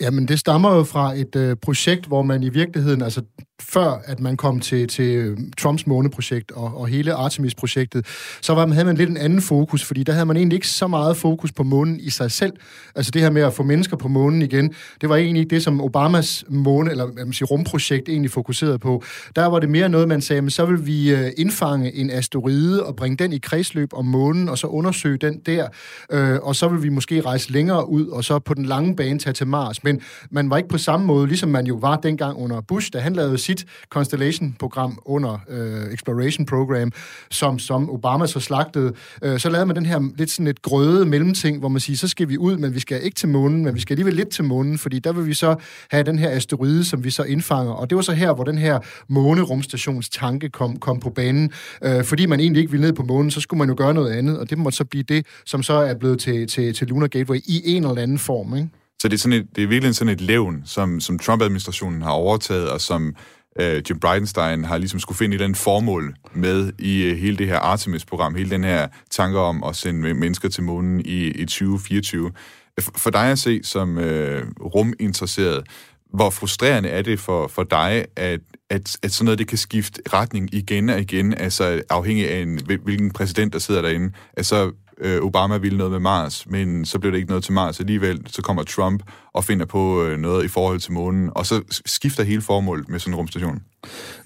Jamen, det stammer jo fra et øh, projekt, hvor man i virkeligheden, altså før at man kom til, til Trumps måneprojekt og, og hele Artemis-projektet, så var, havde man lidt en anden fokus, fordi der havde man egentlig ikke så meget fokus på månen i sig selv. Altså det her med at få mennesker på månen igen, det var egentlig ikke det, som Obamas måne, eller man siger, rumprojekt egentlig fokuserede på. Der var det mere noget, man sagde, men så vil vi øh, indfange en asteroide og bringe den i kredsløb om månen, og så undersøge den der, øh, og så vil vi måske rejse længere ud, og så på den lange bane tage til Mars. Men man var ikke på samme måde, ligesom man jo var dengang under Bush, da han lavede sit Constellation-program under øh, Exploration Program, som, som Obama så slagtede. Øh, så lavede man den her lidt sådan et grøde mellemting, hvor man siger, så skal vi ud, men vi skal ikke til månen, men vi skal alligevel lidt til månen, fordi der vil vi så have den her asteroide, som vi så indfanger. Og det var så her, hvor den her månerumstations tanke kom, kom på banen. Øh, fordi man egentlig ikke ville ned på månen, så skulle man jo gøre noget andet, og det måtte så blive det, som så er blevet til, til, til Lunar Gateway i en eller anden form, ikke? Så det er, sådan et, det er virkelig sådan et levn, som, som Trump-administrationen har overtaget, og som øh, Jim Bridenstine har ligesom skulle finde i den formål med i øh, hele det her Artemis-program, hele den her tanke om at sende mennesker til månen i, i 2024. For dig at se som øh, ruminteresseret, hvor frustrerende er det for, for dig, at, at, at sådan noget det kan skifte retning igen og igen, altså afhængig af en, hvilken præsident, der sidder derinde. Altså øh, Obama ville noget med Mars, men så blev det ikke noget til Mars alligevel. Så kommer Trump og finder på øh, noget i forhold til månen, og så skifter hele formålet med sådan en rumstation.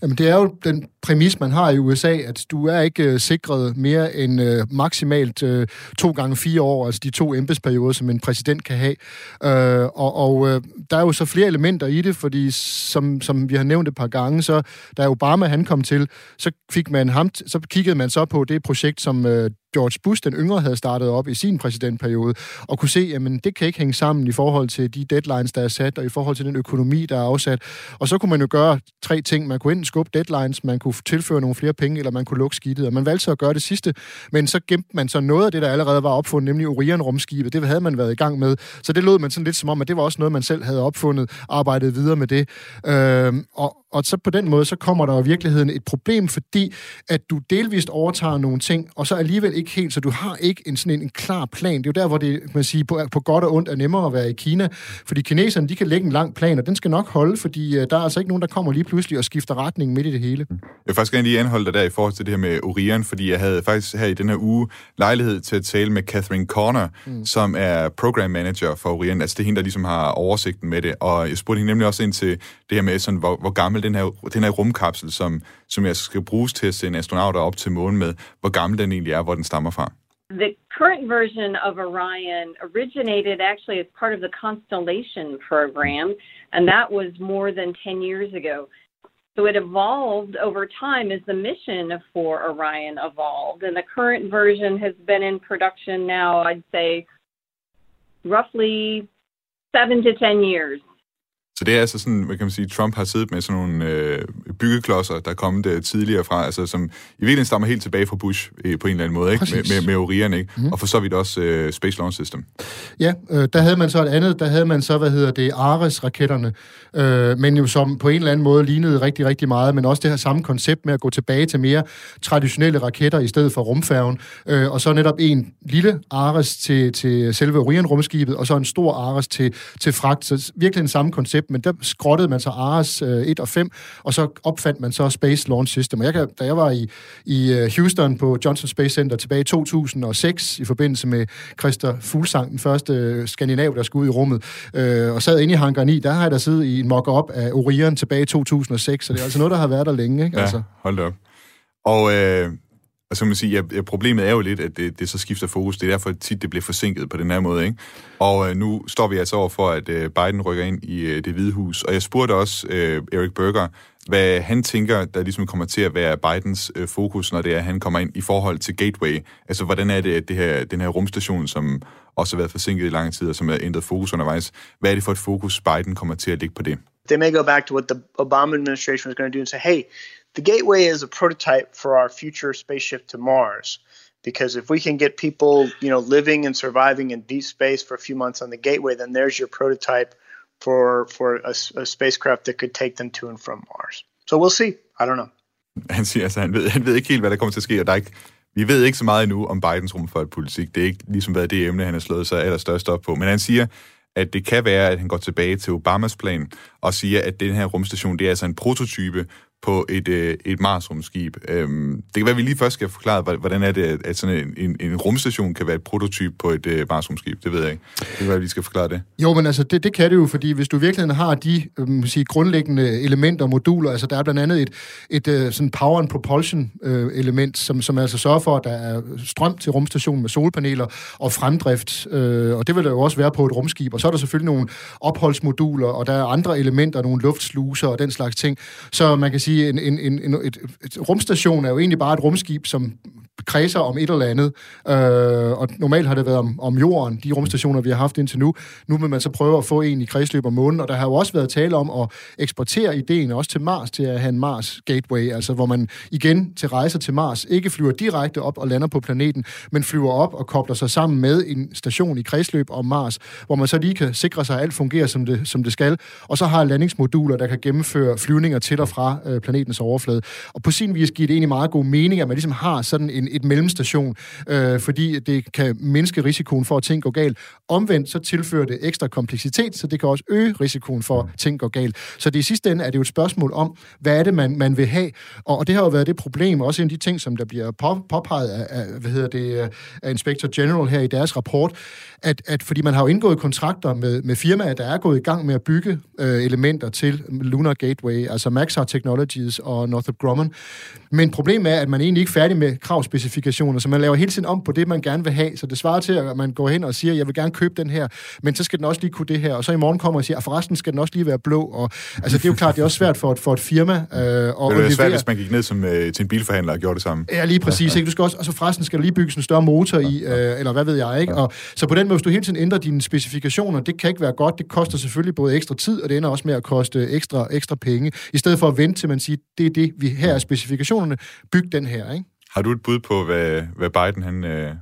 Jamen, det er jo den præmis, man har i USA, at du er ikke øh, sikret mere end øh, maksimalt øh, to gange fire år, altså de to embedsperioder, som en præsident kan have. Øh, og og øh, der er jo så flere elementer i det, fordi som, som vi har nævnt et par gange, så da Obama han kom til, så fik man ham, så kiggede man så på det projekt, som øh, George Bush, den yngre, havde startet op i sin præsidentperiode, og kunne se, at det kan ikke hænge sammen i forhold til de deadlines, der er sat, og i forhold til den økonomi, der er afsat. Og så kunne man jo gøre tre ting. Man kunne enten skubbe deadlines, man kunne tilføre nogle flere penge, eller man kunne lukke skidtet. Og man valgte så at gøre det sidste, men så gemte man så noget af det, der allerede var opfundet, nemlig Orion-rumskibet. Det havde man været i gang med. Så det lød man sådan lidt som om, at det var også noget, man selv havde opfundet, arbejdet videre med det. Øh, og, og så på den måde, så kommer der i virkeligheden et problem, fordi at du delvist overtager nogle ting, og så alligevel ikke helt, så du har ikke en sådan en, en klar plan. Det er jo der, hvor det, man siger, på, på godt og ondt er nemmere at være i Kina, fordi kineserne, de kan lægge en lang plan, og den skal nok holde, fordi uh, der er altså ikke nogen, der kommer lige pludselig og skifter retning midt i det hele. Jeg vil faktisk gerne lige anholde dig der i forhold til det her med Orion, fordi jeg havde faktisk her i den her uge lejlighed til at tale med Catherine Corner, mm. som er program manager for Orion. Altså det er hende, der ligesom har oversigten med det, og jeg spurgte hende nemlig også ind til det her med, sådan, hvor, hvor gammel den her, den her rumkapsel, som, som jeg skal bruges til at sende astronauter op til månen med, hvor gammel den egentlig er, hvor den stammer fra. The current version of Orion originated actually as part of the Constellation program, and that was more than 10 years ago. So it evolved over time as the mission for Orion evolved. And the current version has been in production now, I'd say, roughly seven to 10 years. Så det er altså sådan, hvad kan man sige, Trump har siddet med sådan nogle øh, byggeklodser, der er kommet øh, tidligere fra, altså som i virkeligheden stammer helt tilbage fra Bush øh, på en eller anden måde, ikke? Med, med, med Orion, ikke? Mm. Og for så vidt også øh, Space Launch System. Ja, øh, der havde man så et andet, der havde man så, hvad hedder det, Ares-raketterne, øh, men jo som på en eller anden måde lignede rigtig, rigtig meget, men også det her samme koncept med at gå tilbage til mere traditionelle raketter i stedet for rumfærgen, øh, og så netop en lille Ares til, til selve Orion-rumskibet, og så en stor Ares til, til fragt, så virkelig en samme koncept, men der skrottede man så Ares øh, 1 og 5, og så opfandt man så Space Launch System. Og jeg kan, da jeg var i, i øh, Houston på Johnson Space Center tilbage i 2006, i forbindelse med Christer Fuglsang, den første øh, skandinav, der skulle ud i rummet, øh, og sad inde i hangar 9, der har jeg da siddet i en mock-up af Orion tilbage i 2006, så det er altså noget, der har været der længe. Ikke? Ja, altså. hold op. Og øh, og så man sige, at problemet er jo lidt, at det, det så skifter fokus. Det er derfor tit, det bliver forsinket på den her måde. Ikke? Og øh, nu står vi altså over for, at øh, Biden rykker ind i øh, det hvide hus. Og jeg spurgte også øh, Eric Berger, hvad han tænker, der ligesom kommer til at være Bidens øh, fokus, når det er, at han kommer ind i forhold til Gateway. Altså, hvordan er det, at det her, den her rumstation, som også har været forsinket i lang tid, og som har ændret fokus undervejs, hvad er det for et fokus, Biden kommer til at lægge på det? They may go back to what the Obama administration was going to do and say, hey, the Gateway is a prototype for our future spaceship to Mars. Because if we can get people, you know, living and surviving in deep space for a few months on the Gateway, then there's your prototype for for a, a spacecraft that could take them to and from Mars. So we'll see. I don't know. Han siger altså, han ved, han ved ikke helt, hvad der kommer til at ske, og der er ikke, vi ved ikke så meget endnu om Bidens rumfartpolitik. Det er ikke ligesom været det emne, han har slået sig allerstørst op på. Men han siger, at det kan være, at han går tilbage til Obamas plan og siger, at den her rumstation, det er altså en prototype på et, øh, et Mars-rumskib. Øhm, det kan være, at vi lige først skal forklare, hvordan er det, at sådan en, en, en rumstation kan være et prototyp på et øh, Mars-rumskib. Det ved jeg ikke. Det kan være, at vi skal forklare det. Jo, men altså, det, det kan det jo, fordi hvis du virkelig har de øh, sige, grundlæggende elementer og moduler, altså der er blandt andet et, et øh, sådan power and propulsion øh, element, som, som altså sørger for, at der er strøm til rumstationen med solpaneler og fremdrift, øh, og det vil der jo også være på et rumskib. Og så er der selvfølgelig nogle opholdsmoduler, og der er andre elementer, nogle luftsluser og den slags ting. Så man kan sige, sige, en, en, en, et, et rumstation er jo egentlig bare et rumskib, som kredser om et eller andet. Øh, og normalt har det været om, om jorden, de rumstationer, vi har haft indtil nu. Nu vil man så prøve at få en i kredsløb om månen, og der har jo også været tale om at eksportere ideen også til Mars, til at have en Mars Gateway, altså hvor man igen til rejser til Mars ikke flyver direkte op og lander på planeten, men flyver op og kobler sig sammen med en station i kredsløb om Mars, hvor man så lige kan sikre sig, at alt fungerer, som det, som det skal, og så har landingsmoduler, der kan gennemføre flyvninger til og fra øh, planetens overflade. Og på sin vis giver det egentlig meget god mening, at man ligesom har sådan en, et mellemstation, øh, fordi det kan mindske risikoen for, at ting går galt. Omvendt så tilfører det ekstra kompleksitet, så det kan også øge risikoen for, at ting går galt. Så det i sidste ende er det jo et spørgsmål om, hvad er det, man, man vil have? Og, og det har jo været det problem, også en af de ting, som der bliver på, påpeget af, af, hvad hedder det, af Inspector General her i deres rapport, at, at fordi man har jo indgået kontrakter med, med firmaer, der er gået i gang med at bygge øh, elementer til Lunar Gateway, altså Maxar Technologies og Northrop Grumman. Men problemet er, at man egentlig ikke er færdig med kravspecifikationer, så man laver hele tiden om på det, man gerne vil have. Så det svarer til, at man går hen og siger, jeg vil gerne købe den her, men så skal den også lige kunne det her. Og så i morgen kommer og siger, at forresten skal den også lige være blå. Og, altså, det er jo klart, det er også svært for et, for et firma. Øh, og det er svært, hvis man gik ned som, øh, til en bilforhandler og gjorde det samme. Ja, lige præcis. Ikke? Du skal også, og så forresten skal der lige bygges en større motor i, øh, eller hvad ved jeg, ikke? Og, så på den måde, hvis du hele tiden ændrer dine specifikationer, det kan ikke være godt. Det koster selvfølgelig både ekstra tid, og det ender også med at koste ekstra, ekstra penge. I stedet for at vente til man siger, det er det, vi her er specifikationerne, byg den her, ikke? Har du et bud på, hvad, hvad Biden han, øh,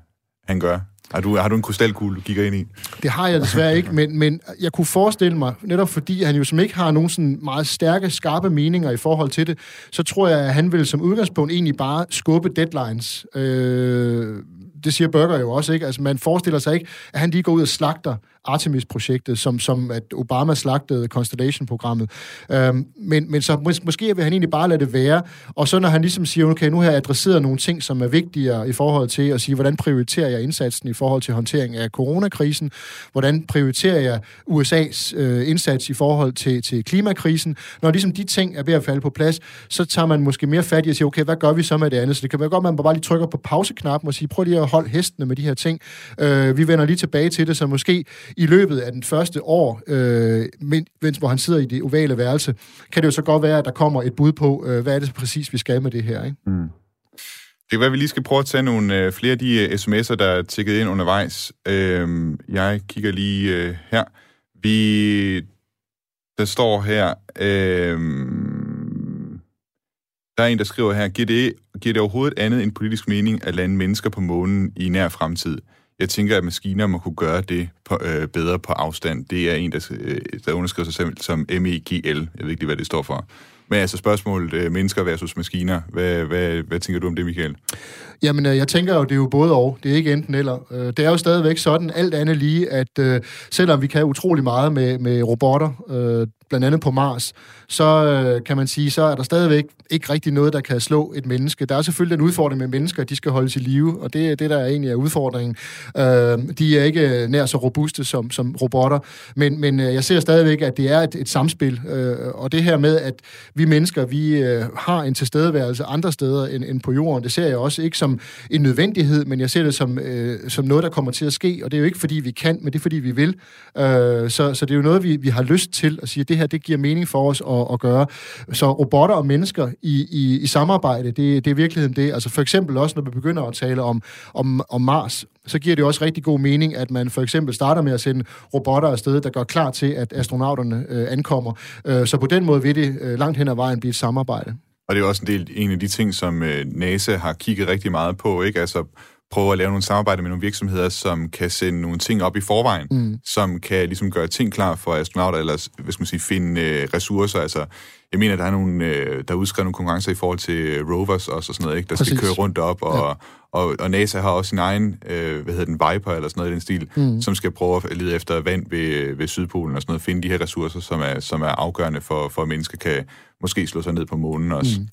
han gør? Har du, har du en krystalkugle, du kigger ind i? Det har jeg desværre ikke, men, men jeg kunne forestille mig, netop fordi han jo som ikke har nogen sådan meget stærke, skarpe meninger i forhold til det, så tror jeg, at han vil som udgangspunkt egentlig bare skubbe deadlines. Øh, det siger Burger jo også, ikke? Altså, man forestiller sig ikke, at han lige går ud og slagter Artemis-projektet, som, som at Obama slagtede Constellation-programmet. Øhm, men, men så mås- måske vil han egentlig bare lade det være, og så når han ligesom siger, okay, nu har jeg adresseret nogle ting, som er vigtigere i forhold til at sige, hvordan prioriterer jeg indsatsen i forhold til håndtering af coronakrisen, hvordan prioriterer jeg USA's øh, indsats i forhold til, til klimakrisen. Når ligesom de ting er ved at falde på plads, så tager man måske mere fat i at sige, okay, hvad gør vi så med det andet? Så det kan være godt, at man bare lige trykker på pauseknappen og siger, prøv lige at holde hestene med de her ting. Øh, vi vender lige tilbage til det, så måske i løbet af den første år, øh, mens hvor han sidder i det ovale værelse, kan det jo så godt være, at der kommer et bud på, øh, hvad er det præcis, vi skal med det her. Ikke? Mm. Det kan være, at vi lige skal prøve at tage nogle øh, flere af de øh, sms'er, der er tækket ind undervejs. Øh, jeg kigger lige øh, her. Vi... Der står her... Øh, der er en, der skriver her, giver det, giver det overhovedet andet end politisk mening at lande mennesker på månen i nær fremtid? Jeg tænker, at maskiner må kunne gøre det på, øh, bedre på afstand. Det er en, der, øh, der underskriver sig selv som MEGL. Jeg ved ikke lige, hvad det står for. Men altså spørgsmålet, øh, mennesker versus maskiner. Hvad, hvad, hvad tænker du om det, Michael? Jamen, øh, jeg tænker jo, det er jo både og. Det er ikke enten eller. Øh, det er jo stadigvæk sådan, alt andet lige, at øh, selvom vi kan utrolig meget med, med robotter, øh, blandt andet på Mars, så øh, kan man sige, så er der stadigvæk ikke rigtig noget, der kan slå et menneske. Der er selvfølgelig den udfordring med mennesker, at de skal holdes i live, og det er det, der er egentlig er udfordringen. Øh, de er ikke nær så robuste som, som robotter, men, men øh, jeg ser stadigvæk, at det er et, et samspil, øh, og det her med, at vi mennesker, vi øh, har en tilstedeværelse andre steder end, end på jorden, det ser jeg også ikke som en nødvendighed, men jeg ser det som, øh, som noget, der kommer til at ske, og det er jo ikke, fordi vi kan, men det er, fordi vi vil. Øh, så, så det er jo noget, vi, vi har lyst til at sige, det det her, det giver mening for os at, at gøre. Så robotter og mennesker i, i, i samarbejde, det, det er virkeligheden det. Altså for eksempel også, når vi begynder at tale om, om, om Mars, så giver det også rigtig god mening, at man for eksempel starter med at sende robotter afsted, der gør klar til, at astronauterne øh, ankommer. Øh, så på den måde vil det øh, langt hen ad vejen blive et samarbejde. Og det er også en, del, en af de ting, som øh, NASA har kigget rigtig meget på, ikke? Altså prøve at lave nogle samarbejder med nogle virksomheder, som kan sende nogle ting op i forvejen, mm. som kan ligesom gøre ting klar for astronauter, eller hvad skal man sige, finde øh, ressourcer. Altså, jeg mener, der er nogle, øh, der er udskrevet nogle konkurrencer i forhold til rovers også, og sådan noget, ikke? der Præcis. skal køre rundt op, og, ja. og, og NASA har også sin egen, øh, hvad hedder den, Viper, eller sådan noget i den stil, mm. som skal prøve at lede efter vand ved, ved Sydpolen og sådan noget, finde de her ressourcer, som er, som er afgørende for, for at mennesker kan måske slå sig ned på månen også. Mm.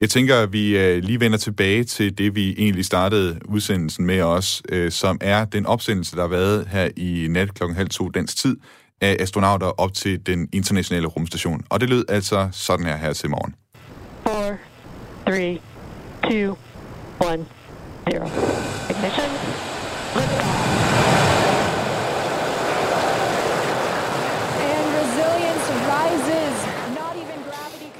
Jeg tænker, at vi øh, lige vender tilbage til det, vi egentlig startede udsendelsen med os, øh, som er den opsendelse, der har været her i nat klokken halv to dansk tid, af astronauter op til den internationale rumstation. Og det lød altså sådan her her til morgen. 4, 3, 2, 1, 0. Ignition.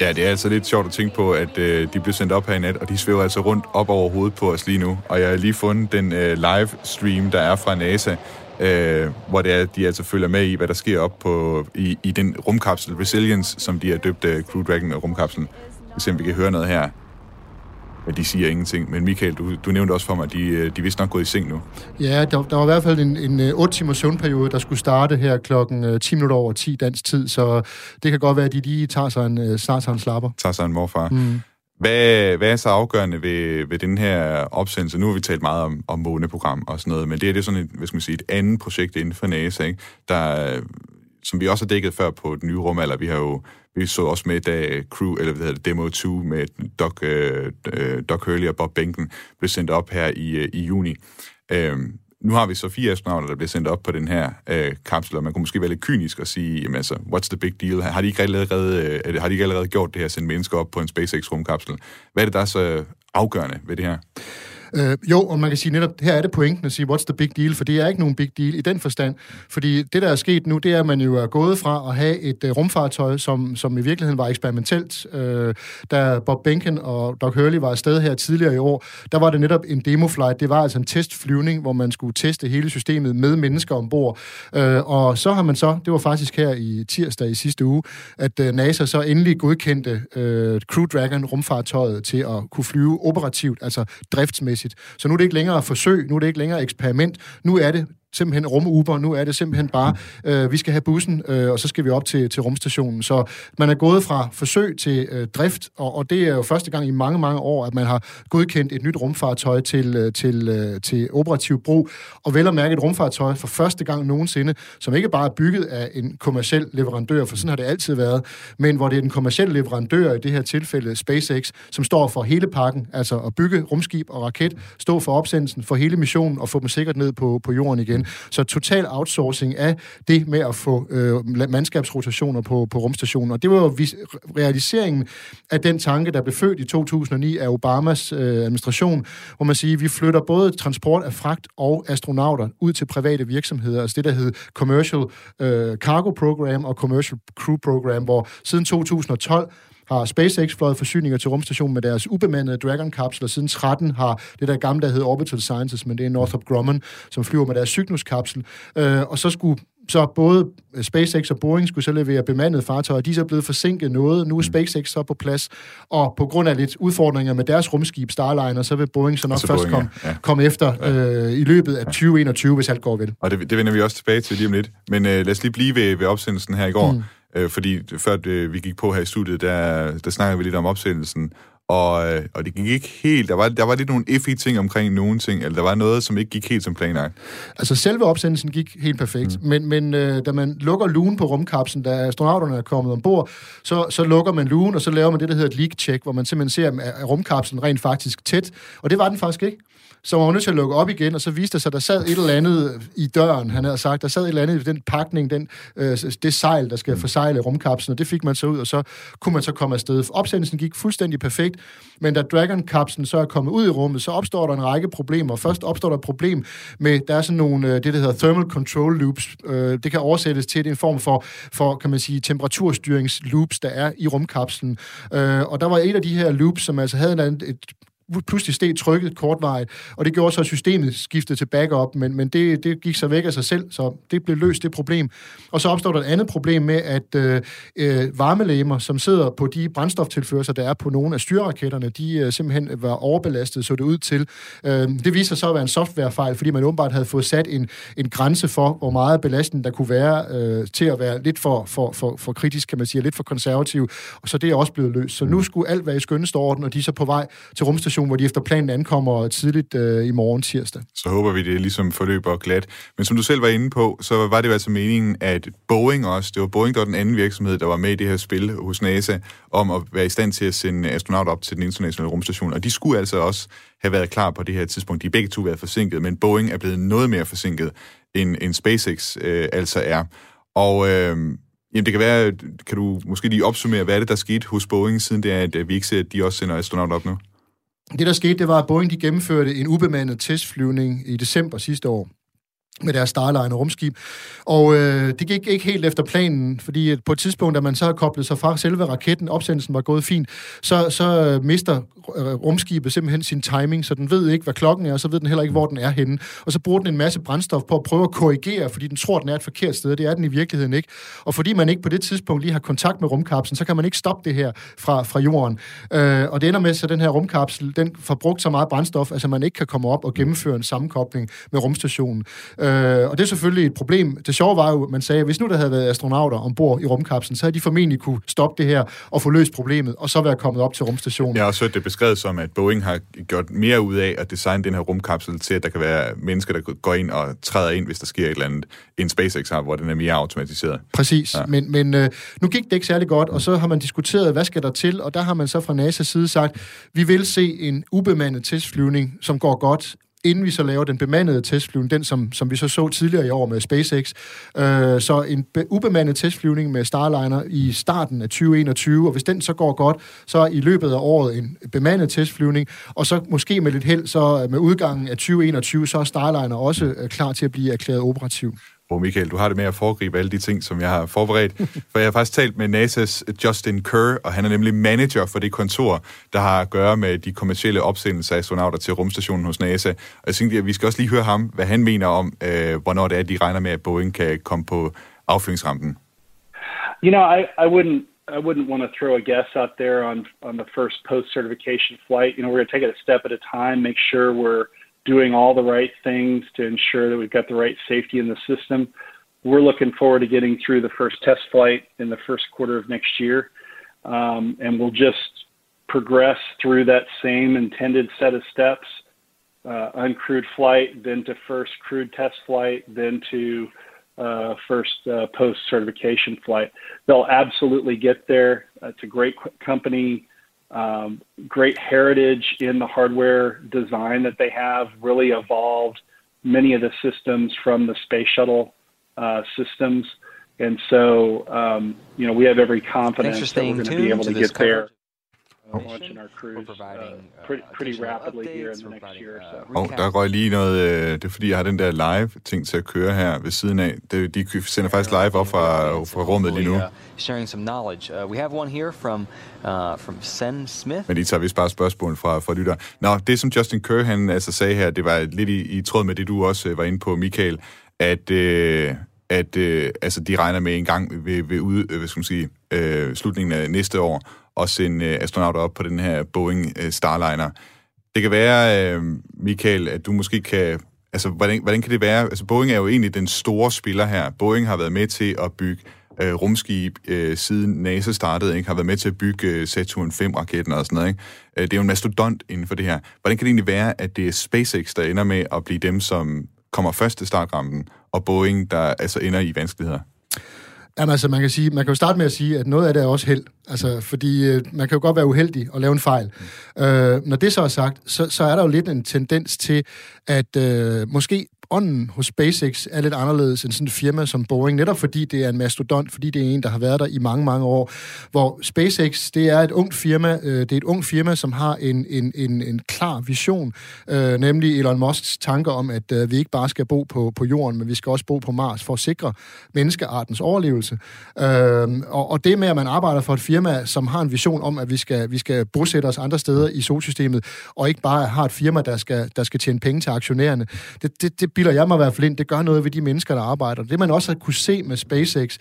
Ja, det er altså lidt sjovt at tænke på, at øh, de blev sendt op her i nat, og de svæver altså rundt op over hovedet på os lige nu. Og jeg har lige fundet den øh, live stream, der er fra NASA, øh, hvor det er, de altså følger med i, hvad der sker op på, i, i den rumkapsel Resilience, som de har døbt øh, Crew Dragon rumkapslen. Vi se, om vi kan høre noget her. Men de siger ingenting. Men Michael, du, du nævnte også for mig, at de, øh, de vist nok gået i seng nu. Ja, der, der var i hvert fald en, en 8 timers søvnperiode, der skulle starte her klokken 10 minutter over 10 dansk tid, så det kan godt være, at de lige tager sig en, snart sig en slapper. Tager sig en morfar. Mm. Hvad, hvad er så afgørende ved, ved den her opsendelse? Nu har vi talt meget om, om måneprogram og sådan noget, men det er det sådan et, hvad skal man sige, et andet projekt inden for NASA, ikke? Der, som vi også har dækket før på den nye rumalder. Vi har jo vi så også med, da Crew, eller hvad hedder det, Demo 2 med Doc, øh, øh, Doc Hurley og Bob Benken blev sendt op her i, øh, i juni. Øhm, nu har vi så fire astronauter, der bliver sendt op på den her øh, kapsel, og man kunne måske være lidt kynisk og sige, jamen altså, what's the big deal? Har de ikke allerede, øh, har de ikke allerede gjort det her, sendt mennesker op på en SpaceX-rumkapsel? Hvad er det, der er så afgørende ved det her? Øh, jo, og man kan sige netop, her er det pointen at sige, what's the big deal? For det er ikke nogen big deal i den forstand. Fordi det, der er sket nu, det er, at man jo er gået fra at have et øh, rumfartøj, som, som i virkeligheden var eksperimentelt. Øh, da Bob Benken og Doc Hurley var afsted her tidligere i år, der var det netop en demoflight. Det var altså en testflyvning, hvor man skulle teste hele systemet med mennesker ombord. Øh, og så har man så, det var faktisk her i tirsdag i sidste uge, at øh, NASA så endelig godkendte øh, Crew Dragon rumfartøjet til at kunne flyve operativt, altså driftsmæssigt forskningsmæssigt. Så nu er det ikke længere forsøg, nu er det ikke længere eksperiment, nu er det simpelthen rum-Uber. Nu er det simpelthen bare, øh, vi skal have bussen, øh, og så skal vi op til, til rumstationen. Så man er gået fra forsøg til øh, drift, og, og det er jo første gang i mange, mange år, at man har godkendt et nyt rumfartøj til, øh, til, øh, til operativ brug. Og vel at mærke et rumfartøj for første gang nogensinde, som ikke bare er bygget af en kommersiel leverandør, for sådan har det altid været, men hvor det er den kommersielle leverandør, i det her tilfælde SpaceX, som står for hele pakken, altså at bygge rumskib og raket, stå for opsendelsen, for hele missionen og få dem sikkert ned på, på jorden igen. Så total outsourcing af det med at få øh, mandskabsrotationer på, på rumstationen. Og det var jo realiseringen af den tanke, der blev født i 2009 af Obamas øh, administration, hvor man siger, at vi flytter både transport af fragt og astronauter ud til private virksomheder, altså det, der hed Commercial øh, Cargo Program og Commercial Crew Program, hvor siden 2012 har SpaceX fløjet forsyninger til rumstationen med deres ubemandede Dragon-kapsler. Siden 13 har det der gamle, der hed Orbital Sciences, men det er Northrop Grumman, som flyver med deres Cygnus-kapsel. Øh, og så skulle så både SpaceX og Boeing skulle så levere bemandede fartøjer. De er så blevet forsinket noget. Nu er mm. SpaceX så på plads, og på grund af lidt udfordringer med deres rumskib Starliner, så vil Boeing så nok altså først Boeing, komme, ja. komme efter ja. øh, i løbet af 2021, hvis alt går vel. Og det, det vender vi også tilbage til lige om lidt. Men øh, lad os lige blive ved, ved opsendelsen her i går. Mm. Øh, fordi før det, vi gik på her i studiet, der, der snakkede vi lidt om opsendelsen, og, øh, og det gik ikke helt... Der var, der var lidt nogle iffy ting omkring nogle ting, eller der var noget, som ikke gik helt som planlagt. Altså, selve opsendelsen gik helt perfekt, mm. men, men øh, da man lukker lugen på rumkapslen, da astronauterne er kommet ombord, så, så lukker man lugen, og så laver man det, der hedder et leak-check, hvor man simpelthen ser, at rumkapslen rent faktisk tæt, og det var den faktisk ikke så var hun nødt til at lukke op igen, og så viste det sig, at der sad et eller andet i døren, han havde sagt. Der sad et eller andet i den pakning, den, øh, det sejl, der skal mm. forsejle rumkapslen, og det fik man så ud, og så kunne man så komme afsted. Opsendelsen gik fuldstændig perfekt, men da Dragon-kapslen så er kommet ud i rummet, så opstår der en række problemer. Først opstår der et problem med, der er sådan nogle, øh, det der hedder thermal control loops. Øh, det kan oversættes til en form for, for kan man sige, temperaturstyrings loops, der er i rumkapslen. Øh, og der var et af de her loops, som altså havde et pludselig steg trykket kortvarigt, og det gjorde så, at systemet skiftede til backup, men, men det, det gik så væk af sig selv, så det blev løst, det problem. Og så opstår der et andet problem med, at øh, øh varmelæmer, som sidder på de brændstoftilførsler, der er på nogle af styrraketterne, de øh, simpelthen var overbelastet, så det ud til. Øh, det viser så at være en softwarefejl, fordi man åbenbart havde fået sat en, en grænse for, hvor meget belastning der kunne være øh, til at være lidt for, for, for, for kritisk, kan man sige, lidt for konservativ, og så det er også blevet løst. Så nu skulle alt være i skønneste orden, og de er så på vej til rumstationen, hvor de efter planen ankommer tidligt øh, i morgen tirsdag. Så håber vi, det ligesom forløber glat. Men som du selv var inde på, så var det altså meningen, at Boeing også, det var Boeing, der var den anden virksomhed, der var med i det her spil hos NASA, om at være i stand til at sende astronauter op til den internationale rumstation. Og de skulle altså også have været klar på det her tidspunkt. De er begge to været forsinket, men Boeing er blevet noget mere forsinket, end, end SpaceX øh, altså er. Og øh, jamen, det kan være, kan du måske lige opsummere, hvad er det, der skete hos Boeing, siden det er, at øh, vi ikke ser, at de også sender astronauter op nu? Det, der skete, det var, at Boeing de gennemførte en ubemandet testflyvning i december sidste år med deres Starliner rumskib. Og øh, det gik ikke helt efter planen, fordi på et tidspunkt, da man så har koblet sig fra selve raketten, opsendelsen var gået fint, så, så øh, mister øh, rumskibet simpelthen sin timing, så den ved ikke, hvad klokken er, og så ved den heller ikke, hvor den er henne. Og så bruger den en masse brændstof på at prøve at korrigere, fordi den tror, den er et forkert sted, det er den i virkeligheden ikke. Og fordi man ikke på det tidspunkt lige har kontakt med rumkapslen, så kan man ikke stoppe det her fra, fra jorden. Øh, og det ender med, at den her rumkapsel, den får brugt så meget brændstof, altså man ikke kan komme op og gennemføre en sammenkobling med rumstationen. Øh, og det er selvfølgelig et problem. Det sjove var jo, at man sagde, at hvis nu der havde været astronauter ombord i rumkapslen, så havde de formentlig kunne stoppe det her og få løst problemet, og så være kommet op til rumstationen. Jeg har også hørt det beskrevet som, at Boeing har gjort mere ud af at designe den her rumkapsel til, at der kan være mennesker, der går ind og træder ind, hvis der sker et eller andet, end SpaceX har, hvor den er mere automatiseret. Præcis, ja. men, men øh, nu gik det ikke særlig godt, og så har man diskuteret, hvad skal der til, og der har man så fra NASA's side sagt, vi vil se en ubemandet testflyvning, som går godt, inden vi så laver den bemandede testflyvning, den som, som vi så så tidligere i år med SpaceX. Øh, så en ubemandet testflyvning med Starliner i starten af 2021, og hvis den så går godt, så i løbet af året en bemandet testflyvning, og så måske med lidt held, så øh, med udgangen af 2021, så er Starliner også øh, klar til at blive erklæret operativ. Og Michael, du har det med at foregribe alle de ting, som jeg har forberedt. <laughs> For jeg har faktisk talt med NASA's Justin Kerr, og han er nemlig manager for det kontor, der har at gøre med de kommercielle opsendelser af astronauter til rumstationen hos NASA. Og jeg tænkte, at vi skal også lige høre ham, hvad han mener om, øh, hvornår det er, de regner med, at Boeing kan komme på affyringsrampen. You know, I, I wouldn't I wouldn't want to throw a guess out there on on the first post certification flight. You know, we're going to take it a step at a time, make sure we're doing all the right things to ensure that we've got the right safety in the system. We're looking forward to getting through the first test flight in the first quarter of next year. Um, and we'll just progress through that same intended set of steps uh, uncrewed flight, then to first crewed test flight, then to uh, first uh, post certification flight. They'll absolutely get there. It's a great company um, great heritage in the hardware design that they have, really evolved many of the systems from the space shuttle uh, systems. And so, um, you know, we have every confidence that we're going to be able to, to get there. Og der røg lige noget, øh, det er fordi, jeg har den der live-ting til at køre her ved siden af. Det, de sender faktisk live op fra, fra rummet lige nu. Sharing some knowledge. Uh, we have one here from, uh, from Sen Smith. Men de tager vist bare spørgsmål fra, fra lytter. Nå, det som Justin Kerr han altså sagde her, det var lidt i, i tråd med det, du også øh, var inde på, Michael, at... Øh, at øh, altså, de regner med en gang ved, ved ud, øh, hvad skal man sige, øh, slutningen af næste år at sende øh, astronauter op på den her Boeing øh, Starliner. Det kan være, øh, Michael, at du måske kan... Altså, hvordan, hvordan kan det være? Altså, Boeing er jo egentlig den store spiller her. Boeing har været med til at bygge øh, rumskib øh, siden NASA startede, ikke? har været med til at bygge øh, Saturn 5-raketten og sådan noget. Ikke? Øh, det er jo en mastodont inden for det her. Hvordan kan det egentlig være, at det er SpaceX, der ender med at blive dem, som kommer først til startrampen, og Boeing, der altså ender i vanskeligheder? Jamen altså, man kan, sige, man kan jo starte med at sige, at noget af det er også held. Altså, fordi øh, man kan jo godt være uheldig og lave en fejl. Mm. Øh, når det så er sagt, så, så er der jo lidt en tendens til, at øh, måske ånden hos SpaceX er lidt anderledes end sådan et firma som Boeing, netop fordi det er en mastodont, fordi det er en, der har været der i mange, mange år, hvor SpaceX, det er et ungt firma, øh, det er et ungt firma, som har en, en, en, en klar vision, øh, nemlig Elon Musks tanker om, at øh, vi ikke bare skal bo på, på jorden, men vi skal også bo på Mars for at sikre menneskeartens overlevelse. Øh, og, og det med, at man arbejder for et firma, som har en vision om, at vi skal, vi skal bosætte os andre steder i solsystemet, og ikke bare har et firma, der skal, der skal tjene penge til aktionærerne, det, det, det bilder jeg mig i hvert fald ind. Det gør noget ved de mennesker, der arbejder. Det man også har kunne se med SpaceX,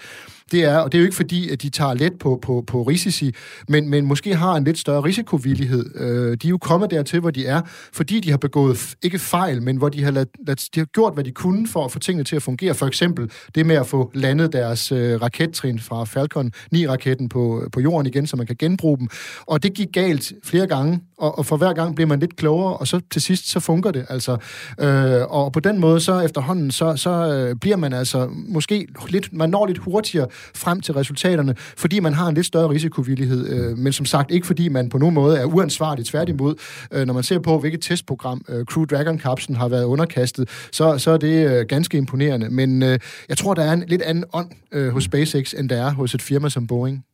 det er, og det er jo ikke fordi, at de tager let på, på, på risici, men, men måske har en lidt større risikovillighed. Øh, de er jo kommet dertil, hvor de er, fordi de har begået, ikke fejl, men hvor de har, lad, lad, de har gjort, hvad de kunne for at få tingene til at fungere. For eksempel det med at få landet deres øh, rakettrin fra Falcon 9-raketten på, på jorden igen, så man kan genbruge dem. Og det gik galt flere gange, og, og for hver gang bliver man lidt klogere, og så til sidst, så fungerer det. Altså, øh, og på den måde, så efterhånden, så, så øh, bliver man altså måske lidt, man når lidt hurtigere frem til resultaterne, fordi man har en lidt større risikovillighed, øh, men som sagt ikke fordi man på nogen måde er uansvarlig, tværtimod. Øh, når man ser på, hvilket testprogram øh, Crew Dragon-kapslen har været underkastet, så, så er det øh, ganske imponerende. Men øh, jeg tror, der er en lidt anden ånd øh, hos SpaceX, end der er hos et firma som Boeing.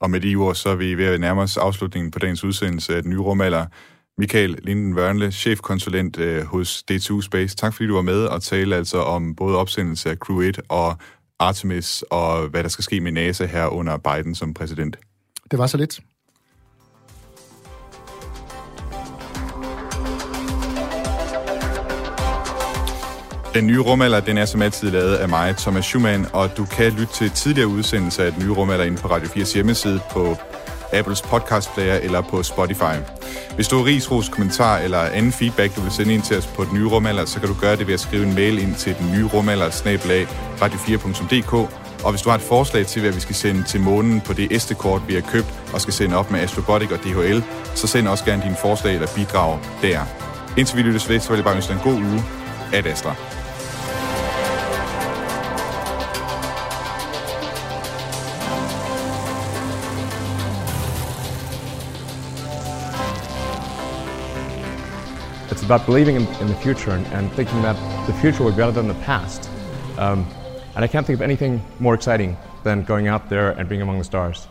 Og med de ord, så er vi ved at nærme os afslutningen på dagens udsendelse af den nye rumalder. Michael Linden Wørnle, chefkonsulent øh, hos D2 Space. Tak fordi du var med og tale altså om både opsendelse af Crew 1 og Artemis, og hvad der skal ske med NASA her under Biden som præsident. Det var så lidt. Den nye rumalder, den er som altid lavet af mig, Thomas Schumann, og du kan lytte til tidligere udsendelser af den nye rumalder inde på Radio 4's hjemmeside på Apples podcast player eller på Spotify. Hvis du har ris, ros, kommentar eller anden feedback, du vil sende ind til os på den nye rumalder, så kan du gøre det ved at skrive en mail ind til den nye rumalder, snabelag, radio4.dk. Og hvis du har et forslag til, hvad vi skal sende til månen på det SD-kort, vi har købt og skal sende op med Astrobotic og DHL, så send også gerne dine forslag eller bidrag der. Indtil vi lyttes ved, så vil jeg bare ønske dig en god uge. Ad Astra. About believing in, in the future and, and, thinking that the future will be better than the past. Um, and I can't think of anything more exciting than going out there and being among the stars.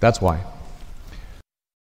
That's why.